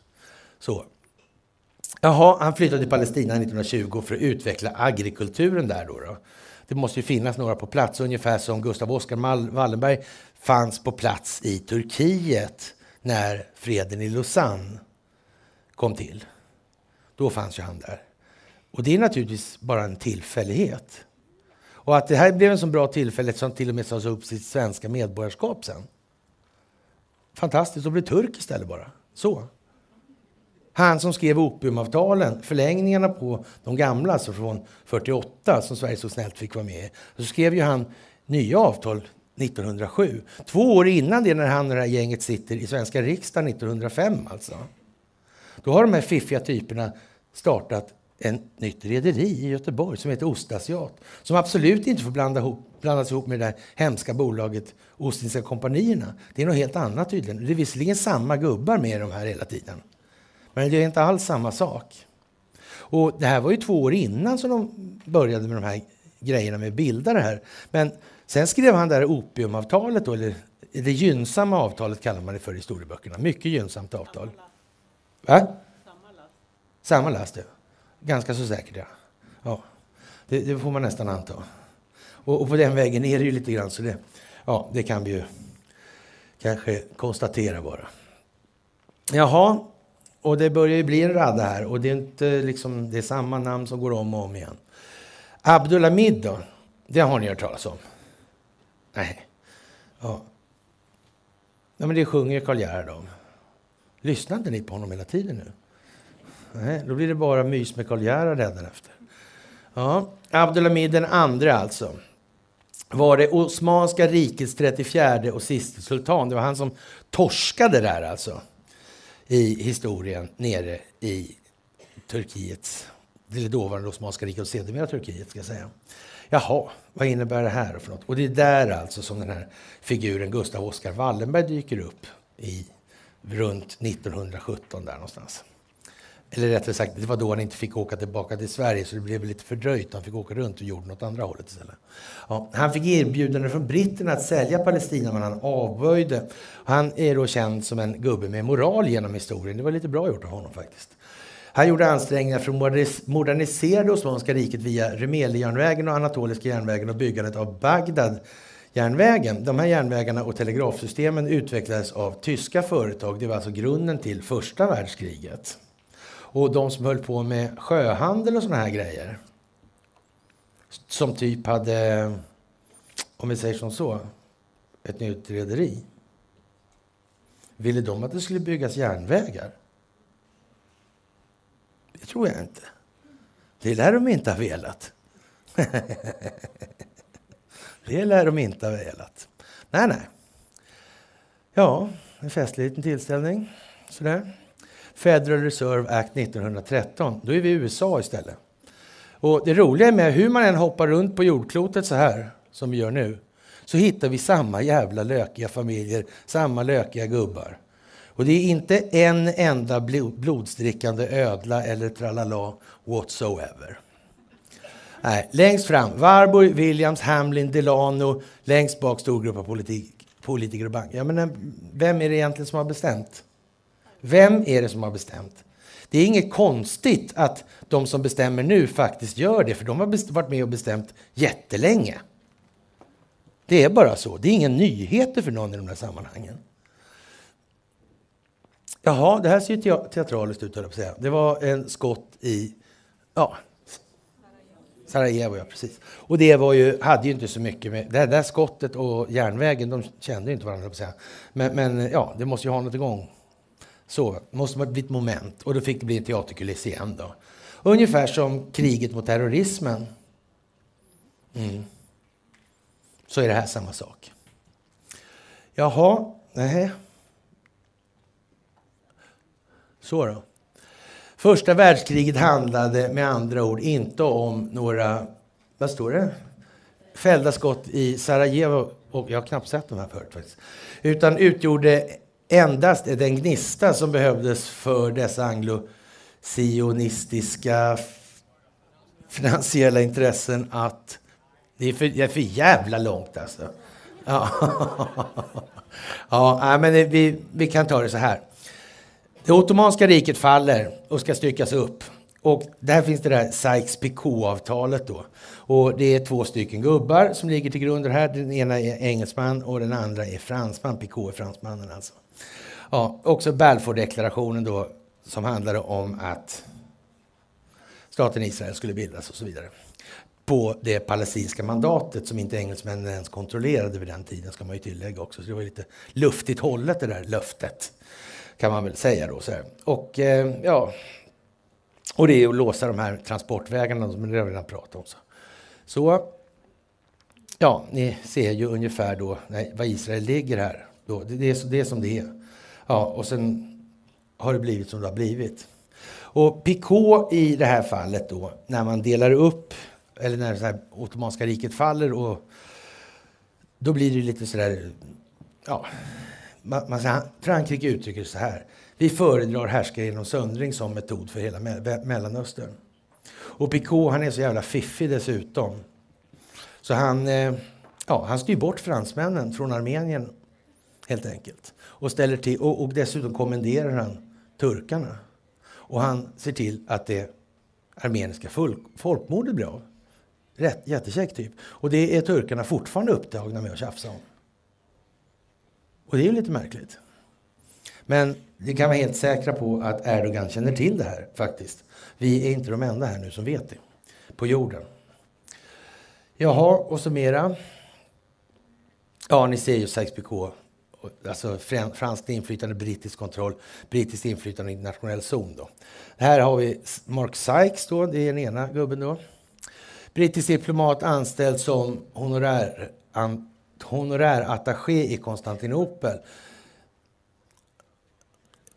Så. Jaha, han flyttade till Palestina 1920 för att utveckla agrikulturen där. Då, då. Det måste ju finnas några på plats, ungefär som Gustav Oskar Wallenberg fanns på plats i Turkiet när freden i Lausanne kom till. Då fanns ju han där. Och det är naturligtvis bara en tillfällighet. Och att det här blev en så bra tillfälle som till och med sa upp sitt svenska medborgarskap sen. Fantastiskt, och blev turk istället bara. Så. Han som skrev opiumavtalen, förlängningarna på de gamla, alltså från 48, som Sverige så snällt fick vara med i. Så skrev ju han nya avtal 1907. Två år innan det, när han och det här gänget sitter i svenska riksdagen 1905 alltså. Då har de här fiffiga typerna startat ett nytt rederi i Göteborg som heter Ostasiat. Som absolut inte får blanda ihop, blandas ihop med det där hemska bolaget Ostindiska kompanierna. Det är något helt annat tydligen. Det är visserligen samma gubbar med de här hela tiden. Men det är inte alls samma sak. Och det här var ju två år innan som de började med de här grejerna med att bilda det här. Men sen skrev han det här opiumavtalet, då, eller det gynnsamma avtalet kallar man det för i historieböckerna. Mycket gynnsamt avtal. Va? Samma last. Samma last, ja. Ganska så säkert, ja. ja. Det, det får man nästan anta. Och, och, på den vägen är det ju lite grann så det, ja, det kan vi ju kanske konstatera bara. Jaha, och det börjar ju bli en radda här och det är inte liksom, det är samma namn som går om och om igen. Abdulhamid då? Det har ni hört talas om? Nej. Ja. ja men det sjunger Karl Gerhard om. Lyssnar inte ni på honom hela tiden nu? Nej, då blir det bara mys med Karl Gerhard efter. Ja, Abdulhamid den andre alltså. Var det Osmanska rikets 34 och siste sultan. Det var han som torskade där alltså i historien nere i Turkiets, det dåvarande Osmanska riket och sedermera Turkiet ska jag säga. Jaha, vad innebär det här för något? Och det är där alltså som den här figuren Gustav Oskar Wallenberg dyker upp i runt 1917 där någonstans. Eller rättare sagt, det var då han inte fick åka tillbaka till Sverige så det blev lite fördröjt. Han fick åka runt och gjorde något andra hållet istället. Ja, han fick erbjudande från britterna att sälja Palestina men han avböjde. Han är då känd som en gubbe med moral genom historien. Det var lite bra gjort av honom faktiskt. Han gjorde ansträngningar för att modernisera det Osmanska riket via Rumeliejärnvägen och Anatoliska järnvägen och byggandet av Bagdad järnvägen. De här järnvägarna och telegrafsystemen utvecklades av tyska företag. Det var alltså grunden till första världskriget. Och de som höll på med sjöhandel och såna här grejer. Som typ hade, om vi säger som så, ett nytt rederi. Ville de att det skulle byggas järnvägar? Det tror jag inte. Det lär de inte ha velat. det lär de inte ha velat. Nej, nej. Ja, en festlig liten tillställning. Sådär. Federal Reserve Act 1913. Då är vi i USA istället. Och det roliga med hur man än hoppar runt på jordklotet så här, som vi gör nu, så hittar vi samma jävla lökiga familjer, samma lökiga gubbar. Och det är inte en enda blodsdrickande ödla eller tralala whatsoever. Nej, längst fram, Warburg, Williams, Hamlin, Delano. Längst bak stor grupp av politik, politiker och banker. Ja, men eh, vem är det egentligen som har bestämt? Vem är det som har bestämt? Det är inget konstigt att de som bestämmer nu faktiskt gör det, för de har varit med och bestämt jättelänge. Det är bara så. Det är inga nyheter för någon i de här sammanhangen. Jaha, det här ser ju teatraliskt ut, höll jag på säga. Det var en skott i ja, Sarajevo, ja precis. Och det var ju, hade ju inte så mycket med... Det där skottet och järnvägen, de kände ju inte varandra, på säga. Men, men ja, det måste ju ha något igång. Så, det måste bli ett moment. Och då fick det bli en teaterkuliss igen då. Ungefär som kriget mot terrorismen. Mm. Så är det här samma sak. Jaha, nej. Så då. Första världskriget handlade med andra ord inte om några, vad står det? Fällda skott i Sarajevo, och jag har knappt sett de här förut faktiskt, utan utgjorde endast den gnista som behövdes för dessa anglosionistiska finansiella intressen att det är för, det är för jävla långt alltså. Ja, ja men vi, vi kan ta det så här. Det ottomanska riket faller och ska styckas upp. Och där finns det där Sykes-Picot-avtalet då. Och det är två stycken gubbar som ligger till grund här. Den ena är engelsman och den andra är fransman. Picot är fransmannen alltså. Ja, också Balfour-deklarationen då som handlade om att staten Israel skulle bildas och så vidare. På det palestinska mandatet som inte engelsmännen ens kontrollerade vid den tiden ska man ju tillägga också. Så det var lite luftigt hållet det där löftet kan man väl säga då. Så här. Och eh, ja, och det är att låsa de här transportvägarna som vi redan pratat om. Så. så ja, ni ser ju ungefär då nej, var Israel ligger här. Då. Det, det, är, det är som det är. Ja, och sen har det blivit som det har blivit. Och Picot i det här fallet då, när man delar upp, eller när det Ottomanska riket faller, och då blir det lite sådär, ja, man, man, Frankrike uttrycker det så här. Vi föredrar härskare genom söndring som metod för hela Mellanöstern. Och Picot han är så jävla fiffig dessutom. Så han, eh, ja, han styr bort fransmännen från Armenien helt enkelt. Och, ställer till, och, och dessutom kommenderar han turkarna. Och han ser till att det armeniska folk, folkmordet blir av. Rätt, jättekäck typ. Och det är turkarna fortfarande upptagna med att tjafsa om. Och det är ju lite märkligt. Men vi kan vara helt säkra på att Erdogan känner till det här faktiskt. Vi är inte de enda här nu som vet det. På jorden. Jaha, och så mera. Ja, ni ser ju Sykes-Picot. Alltså franskt inflytande, brittisk kontroll, brittiskt inflytande, internationell zon. Då. Här har vi Mark Sykes, då, det är den ena gubben. då. Brittisk diplomat anställd som honorär, an, honorärattaché i Konstantinopel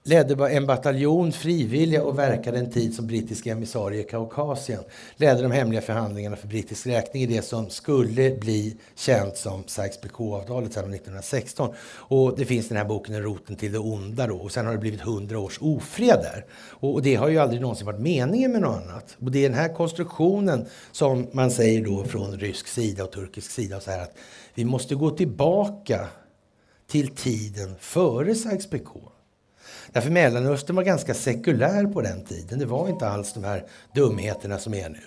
ledde en bataljon frivilliga och verkade en tid som brittisk emissarie i Kaukasien. Ledde de hemliga förhandlingarna för brittisk räkning i det som skulle bli känt som Sykes-Picot-avtalet sedan 1916. Och det finns den här boken Roten till det onda då. Och sen har det blivit hundra års ofred där. Och det har ju aldrig någonsin varit meningen med något annat. Och det är den här konstruktionen som man säger då från rysk sida och turkisk sida så här att vi måste gå tillbaka till tiden före Sykes-Picot. Därför Mellanöstern var ganska sekulär på den tiden. Det var inte alls de här dumheterna som är nu.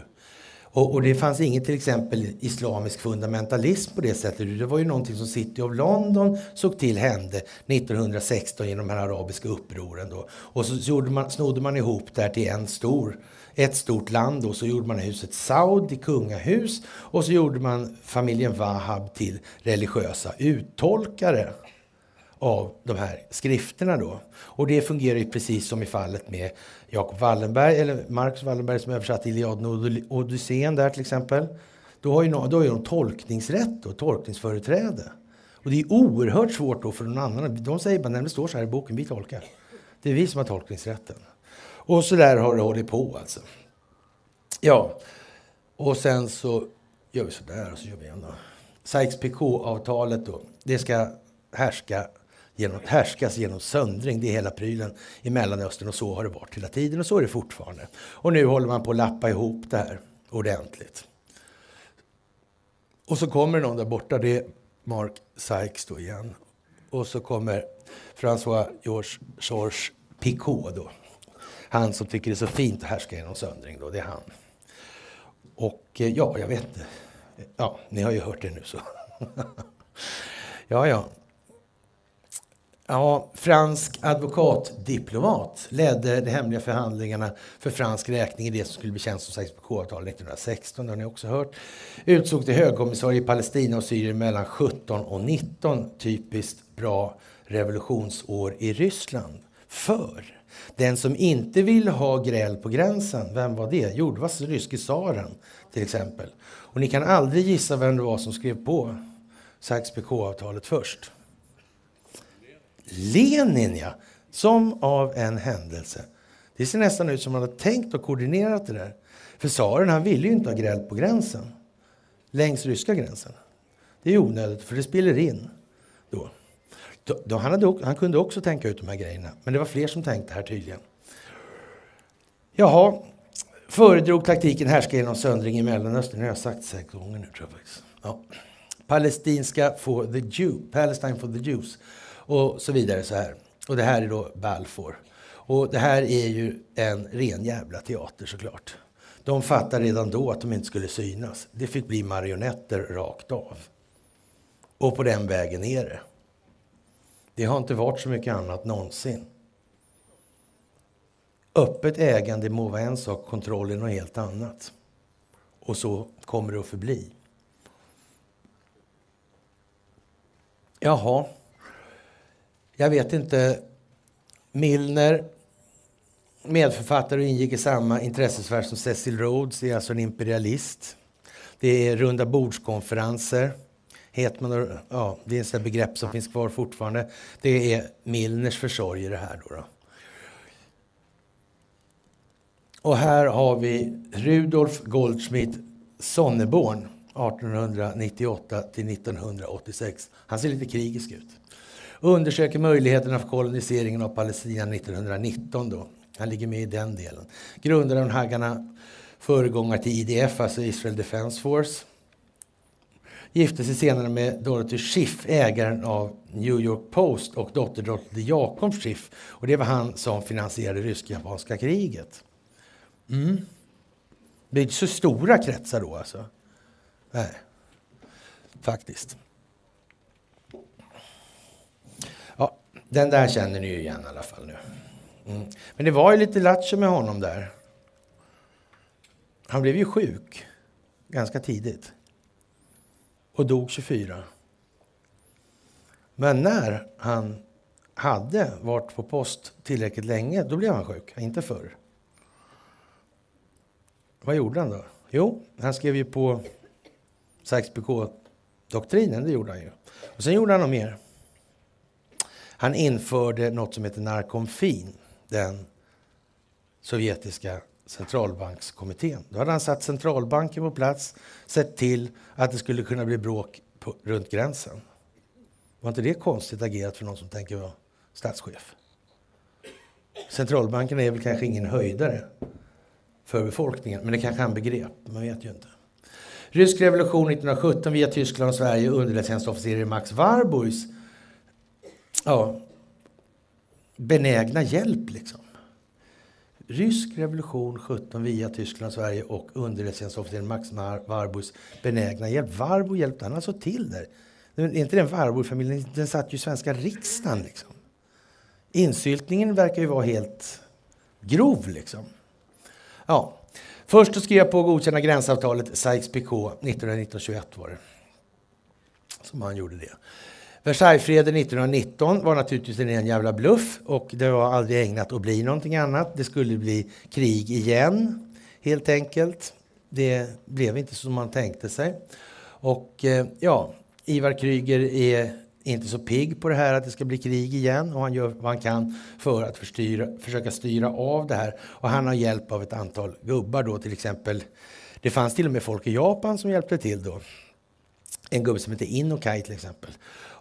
Och, och, det fanns ingen till exempel islamisk fundamentalism på det sättet. Det var ju någonting som City of London såg till hände 1916 genom de här arabiska upproren. Då. Och så gjorde man, snodde man ihop det här till en stor, ett stort land och så gjorde man huset Saud till kungahus och så gjorde man familjen Wahab till religiösa uttolkare av de här skrifterna då. Och det fungerar ju precis som i fallet med Jakob Wallenberg, eller Marcus Wallenberg som översatte Iliaden och Odysseen där till exempel. Då har ju, då har ju de tolkningsrätt och tolkningsföreträde. Och det är oerhört svårt då för någon annan. De säger bara, när det står så här i boken, vi tolkar. Det är vi som har tolkningsrätten. Och så där har det hållit på alltså. Ja, och sen så gör vi så där och så gör vi igen då. Sykes-Picot-avtalet då, det ska härska genom, härskas genom söndring. Det är hela prylen i Mellanöstern och så har det varit hela tiden och så är det fortfarande. Och nu håller man på att lappa ihop det här ordentligt. Och så kommer någon där borta, det är Mark Sykes då igen. Och så kommer François Georges, Georges Picot då. Han som tycker det är så fint att härska genom söndring då, det är han. Och eh, ja, jag vet inte. Ja, ni har ju hört det nu så. ja, ja. Ja, fransk advokatdiplomat ledde de hemliga förhandlingarna för fransk räkning i det som skulle bli känt som Sykes-Picot-avtalet 1916. Det har ni också hört. Utsåg till högkommissarie i Palestina och Syrien mellan 17 och 19. Typiskt bra revolutionsår i Ryssland. För den som inte ville ha gräl på gränsen, vem var det? Jo, det var ryske tsaren till exempel. Och ni kan aldrig gissa vem det var som skrev på Sykes-Picot-avtalet först. Lenin, ja. Som av en händelse. Det ser nästan ut som att hade tänkt och koordinerat det där. För tsaren han ville ju inte ha gräl på gränsen. Längs ryska gränsen. Det är onödigt, för det spiller in då, då han, hade, han kunde också tänka ut de här grejerna. Men det var fler som tänkte här tydligen. Jaha, föredrog taktiken härska genom söndring i Mellanöstern. Det har jag sagt sex gånger nu tror jag faktiskt. Ja. Palestinska for the Jew, Palestine for the Jews och så vidare. så här. Och det här är då Balfour. Och det här är ju en ren jävla teater såklart. De fattade redan då att de inte skulle synas. Det fick bli marionetter rakt av. Och på den vägen är det. Det har inte varit så mycket annat någonsin. Öppet ägande må vara en sak, kontroll är något helt annat. Och så kommer det att förbli. Jaha. Jag vet inte. Milner, medförfattare och ingick i samma intressesfär som Cecil Rhodes, det är alltså en imperialist. Det är runda bordskonferenser. Hetman, ja, det är ett begrepp som finns kvar fortfarande. Det är Milners försorgare här. Då, då. Och här har vi Rudolf Goldschmidt Sonneborn 1898 till 1986. Han ser lite krigisk ut undersöker möjligheterna för koloniseringen av Palestina 1919. Då. Han ligger med i den delen. Grundaren av Haggarna, föregångare till IDF, alltså Israel Defense Force. Gifte sig senare med Dorothy Schiff, ägaren av New York Post och dotter Dorothy Jakob Schiff. Och det var han som finansierade rysk-japanska kriget. Mm. Det är inte så stora kretsar då alltså. Nej, faktiskt. Den där känner ni ju igen i alla fall nu. Mm. Men det var ju lite lattjo med honom där. Han blev ju sjuk ganska tidigt och dog 24. Men när han hade varit på post tillräckligt länge, då blev han sjuk. Inte förr. Vad gjorde han då? Jo, han skrev ju på Sykes-Picot-doktrinen, det gjorde han ju. Och sen gjorde han något mer. Han införde något som heter Narkomfin, den sovjetiska centralbankskommittén. Då hade han satt centralbanken på plats, sett till att det skulle kunna bli bråk på, runt gränsen. Var inte det konstigt agerat för någon som tänker vara statschef? Centralbanken är väl kanske ingen höjdare för befolkningen, men det kanske han begrep, man vet ju inte. Rysk revolution 1917 via Tyskland och Sverige underrättelsetjänstofficer Max Warburgs ja, benägna hjälp. Liksom rysk revolution 17 via Tyskland och Sverige och underrättelsetjänstofficeren Max Warburgs benägna hjälp. Warburg hjälpte han alltså till där. är inte den Warburg-familjen, den satt ju i svenska riksdagen liksom. Insyltningen verkar ju vara helt grov liksom. Ja. Först att skriva på att godkänna gränsavtalet Sykes-Picot 1921 var det. Som han gjorde det. Versaillesfreden 1919 var naturligtvis en ren jävla bluff och det var aldrig ägnat att bli någonting annat. Det skulle bli krig igen, helt enkelt. Det blev inte som man tänkte sig. Och eh, ja, Ivar Kryger är inte så pigg på det här att det ska bli krig igen och han gör vad han kan för att förstyra, försöka styra av det här. Och han har hjälp av ett antal gubbar då till exempel. Det fanns till och med folk i Japan som hjälpte till då. En gubbe som heter Inokai till exempel.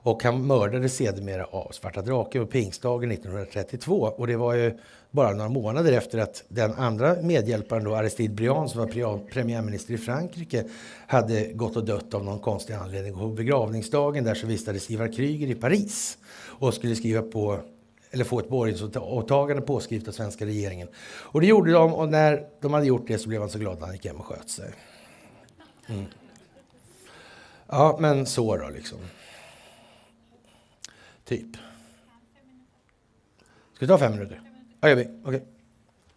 Och han mördades sedermera av Svarta draken på pingstdagen 1932. Och det var ju bara några månader efter att den andra medhjälparen, då, Aristide Briand, som var premiärminister i Frankrike, hade gått och dött av någon konstig anledning. Och på begravningsdagen där så vistades Ivar Kryger i Paris och skulle skriva på eller få ett borgensåtagande påskrivet av svenska regeringen. Och det gjorde de och när de hade gjort det så blev han så glad att han gick hem och sköt sig. Mm. Ja, men så då liksom. Typ. Ska vi ta fem minuter? Ja, gör vi. Okej. Okay.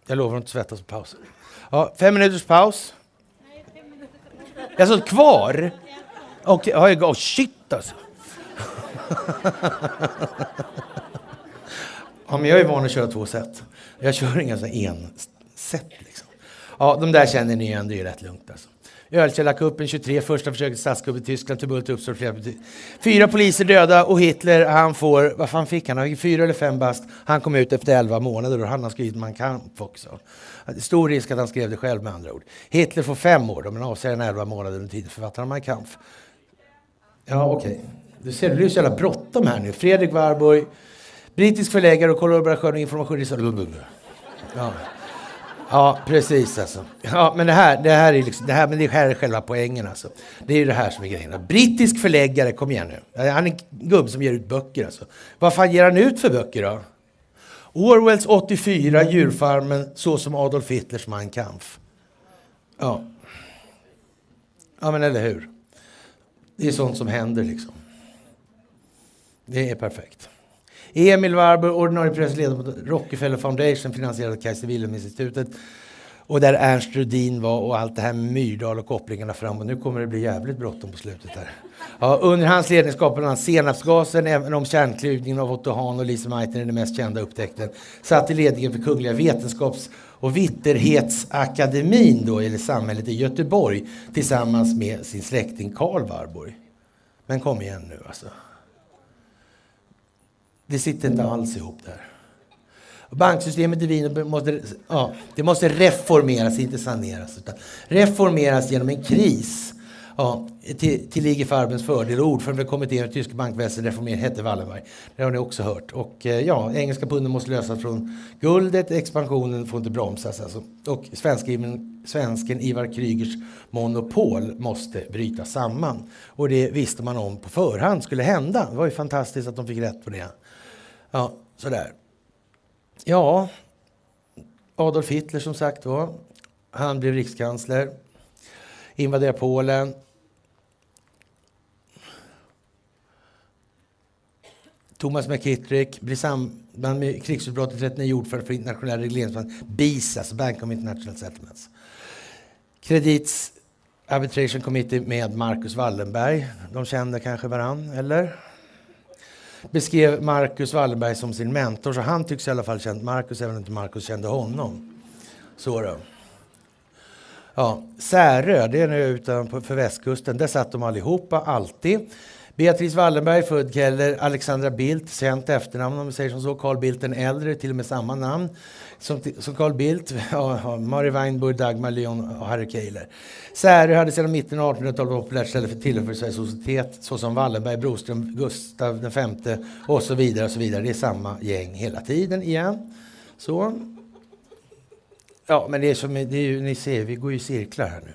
Jag lovar att inte svettas på pausen. Ja, fem minuters paus. Jag satt kvar? Okej, okay. oh, shit alltså. ja, men jag är van att köra två set. Jag kör inga en set liksom. Ja, de där känner ni igen, det är rätt lugnt alltså. Ölkällarkuppen 23, första försöket statskupp i Tyskland, tumult uppstår flera Fyra poliser döda och Hitler, han får, vad fan fick han? han fick Fyra eller fem bast. Han kom ut efter elva månader och han har skrivit Man Kampf också. Stor risk att han skrev det själv med andra ord. Hitler får fem år, men avsäger en elva månader under tiden författaren Mein Kampf. Ja, okej. Okay. Du ser, det är så jävla bråttom här nu. Fredrik Warburg, brittisk förläggare och kollaboratör och informationist. Ja. Ja, precis alltså. Ja, men det här, det här, är, liksom, det här, men det här är själva poängen alltså. Det är ju det här som är grejen. Brittisk förläggare, kom igen nu. Han är en gubbe som ger ut böcker alltså. Vad fan ger han ut för böcker då? Orwells 84, Djurfarmen, så som Adolf Hitlers Mein Kampf. Ja. Ja, men eller hur? Det är sånt som händer liksom. Det är perfekt. Emil Warburg, ordinarie pressledare på Rockefeller Foundation, finansierad av Kaiser Wilhelm-institutet. Och där Ernst Rudin var och allt det här med Myrdal och kopplingarna fram. Och nu kommer det bli jävligt bråttom på slutet här. Ja, under hans ledning skapade han senapsgasen, även om kärnklyvningen av Otto Hahn och Lise Meitner är den mest kända upptäckten. Satt i ledningen för Kungliga Vetenskaps och Vitterhetsakademin då, eller samhället i Göteborg tillsammans med sin släkting Karl Warburg. Men kom igen nu alltså. Det sitter inte alls ihop där. Banksystemet i Wien måste, ja, det måste reformeras, inte saneras. Utan reformeras genom en kris. Ja, till, till IG Farbens fördel. Ordförande för kommittén för tyska bankväsendet reformering hette Wallenberg. Det har ni också hört. Och eh, ja, engelska punden måste lösas från guldet. Expansionen får inte bromsas. Alltså. Och svensken, svensken Ivar Krygers monopol måste brytas samman. Och det visste man om på förhand skulle hända. Det var ju fantastiskt att de fick rätt på det. Ja, sådär. Ja, Adolf Hitler som sagt var. Han blev rikskansler. invaderade Polen. Thomas McKittrick blir samband med krigsutbrottet 39 ordförande för internationella regleringsbanken BIS, alltså Bank of International Settlements. Kredits Arbitration Committee med Marcus Wallenberg. De kände kanske varann, eller? Beskrev Marcus Wallenberg som sin mentor, så han tycks i alla fall känt Marcus, även om inte Marcus kände honom. Så då. Ja, Särö, det är nu utanför västkusten. Där satt de allihopa, alltid. Beatrice Wallenberg, född Keller, Alexandra Bildt, känt efternamn om vi säger som så, Carl Bildt den äldre, till och med samma namn som, som Carl Bildt, Mary Mari Weinburg, Dagmar Leon och Harry Keiler. Särö hade sedan mitten av 1800-talet varit populärt ställe för tillhörighet för societet såsom Wallenberg, Broström, Gustav V och så vidare. och så vidare. Det är samma gäng hela tiden igen. Så. Ja, men det är som det är ju, ni ser, vi går ju i cirklar här nu.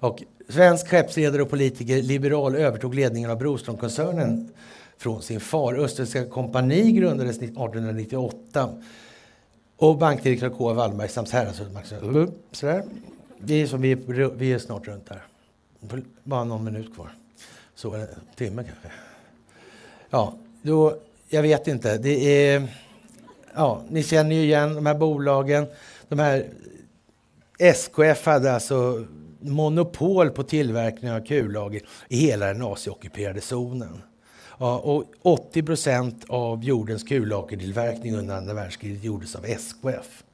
Och svensk skeppsredare och politiker, liberal, övertog ledningen av Broströmkoncernen från sin far. Österrikska kompani grundades 1898 Och bankdirektör K. Wallberg samt häradshövding Sådär. Vi är, som vi, vi är snart runt där. Bara någon minut kvar. Så eh, en timme kanske. Ja, då, jag vet inte. Det är, ja, ni känner ju igen de här bolagen. De här, SKF hade alltså monopol på tillverkning av kullager i hela den nazioockuperade zonen. Ja, och 80 procent av jordens kullagertillverkning under andra världskriget gjordes av SKF.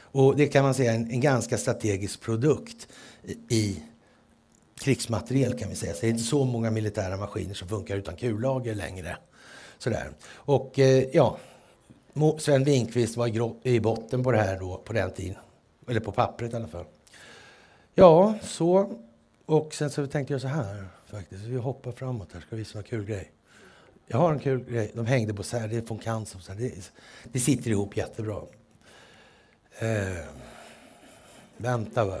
Och det kan man säga är en, en ganska strategisk produkt i, i krigsmateriel kan vi säga. Så det är inte så många militära maskiner som funkar utan kullager längre. Sådär. Och eh, ja, Sven Winkvist var i, i botten på det här då på den tiden. Eller på pappret i alla fall. Ja, så. Och sen så tänkte jag så här faktiskt. Vi hoppar framåt här. Ska visa en kul grej. Jag har en kul grej. De hängde på så här. Det är från Cancer. Så här. Det, det sitter ihop jättebra. Eh, vänta va.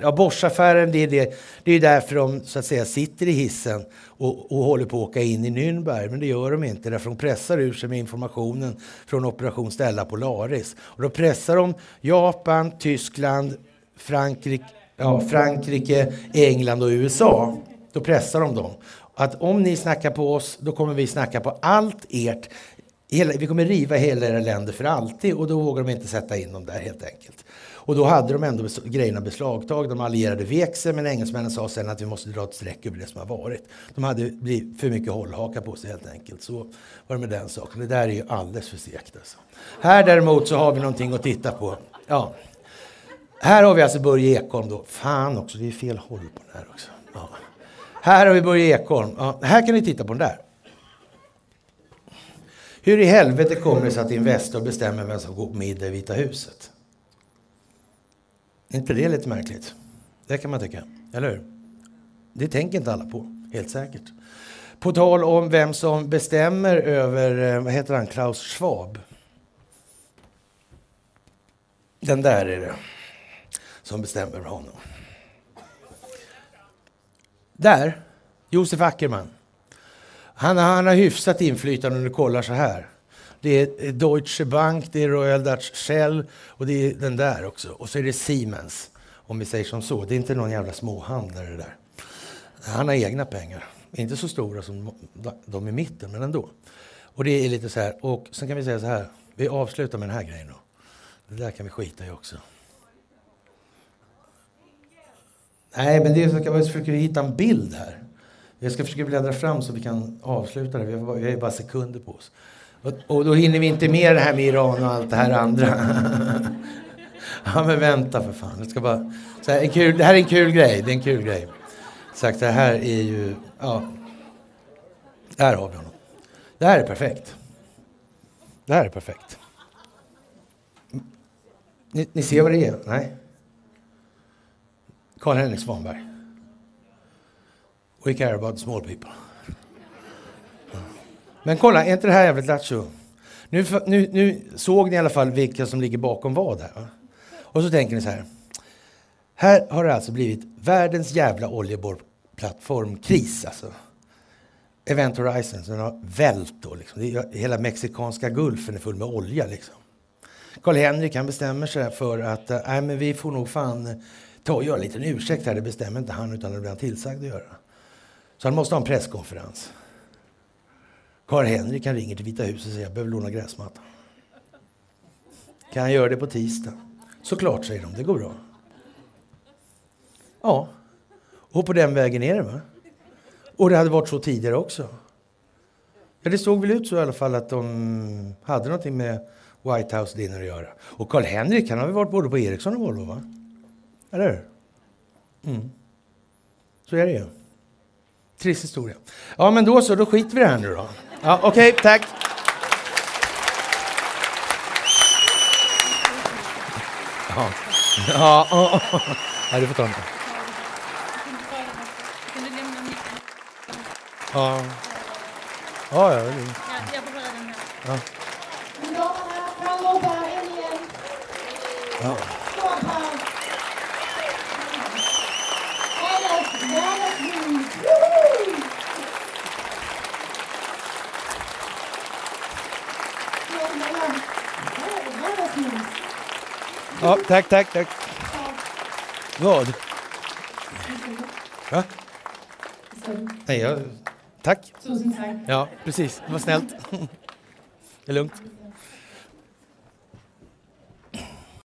Ja, Boschaffären, det är, det. det är därför de så att säga sitter i hissen och, och håller på att åka in i Nürnberg. Men det gör de inte, därför de pressar ur sig med informationen från Operation Stella Polaris. Och då pressar de Japan, Tyskland, Frankrike, ja, Frankrike, England och USA. Då pressar de dem. Att om ni snackar på oss, då kommer vi snacka på allt ert. Hela, vi kommer riva hela era länder för alltid och då vågar de inte sätta in dem där helt enkelt. Och då hade de ändå grejerna beslagtagna. De allierade vek sig, men engelsmännen sa sen att vi måste dra ett streck över det som har varit. De hade blivit för mycket hållhaka på sig helt enkelt. Så var det med den saken. Det där är ju alldeles för segt alltså. Här däremot så har vi någonting att titta på. Ja. Här har vi alltså Börje Ekholm då. Fan också, det är fel håll på den här också. Ja. Här har vi Börje Ekholm. Ja, här kan ni titta på den där. Hur i helvete kommer det sig att Investor bestämmer vem som går på middag i Vita huset? Är inte det lite märkligt? Det kan man tycka, eller hur? Det tänker inte alla på, helt säkert. På tal om vem som bestämmer över, eh, vad heter han, Klaus Schwab. Den där är det som bestämmer över honom. Där, Josef Ackerman. Han, han har hyfsat inflytande om du kollar så här. Det är Deutsche Bank, det är Royal Dutch Shell och det är den där också. Och så är det Siemens, om vi säger som så. Det är inte någon jävla småhandlare där. Han har egna pengar. Inte så stora som de i mitten, men ändå. Och det är lite så här. Och sen kan vi säga så här. Vi avslutar med den här grejen då. Det där kan vi skita i också. Nej, men det är så att jag försöker hitta en bild här. Jag ska försöka bläddra fram så vi kan avsluta det. Vi har bara sekunder på oss. Och, och då hinner vi inte med det här med Iran och allt det här andra. ja, men vänta för fan. Det, ska bara, så här, en kul, det här är en kul grej. Det är en kul grej. Sagt, det här är ju... Ja. Där har vi honom. Det här är perfekt. Det här är perfekt. Ni, ni ser vad det är? Nej? Karl-Henrik Svanberg. We care about small people. Men kolla, är inte det här jävligt lattjo? Nu, nu, nu, såg ni i alla fall vilka som ligger bakom vad här. Och så tänker ni så här. Här har det alltså blivit världens jävla oljeborrplattformkris. Alltså. Event Horizon, den har vält då. Liksom. hela mexikanska gulfen är full med olja. Liksom. Karl-Henrik han bestämmer sig för att äh, men vi får nog fan ta och göra en liten ursäkt här. Det bestämmer inte han, utan det blir han tillsagd att göra. Så han måste ha en presskonferens. Karl-Henrik han ringer till Vita huset och säger jag behöver låna gräsmattan. Kan jag göra det på tisdag? Såklart, säger de. Det går bra. Ja, och på den vägen är det. Va? Och det hade varit så tidigare också. Ja, det såg väl ut så i alla fall att de hade någonting med White House Dinner att göra. Och Karl-Henrik han har väl varit både på Ericsson och Volvo, va? Eller hur? Mm. Så är det ju. Trist historia. Ja, men då så, då skiter vi i det här nu då. Ja, Okej, okay, tack. Ja, ja, ja, ja. du får ta den. Ja. Ja, ja. Jag får hålla den här. Ja. Ja. Ja, tack, tack, tack. Vad? Va? Nej, jag... Tack. Tusen tack. Ja, precis. Det var snällt. Det är lugnt.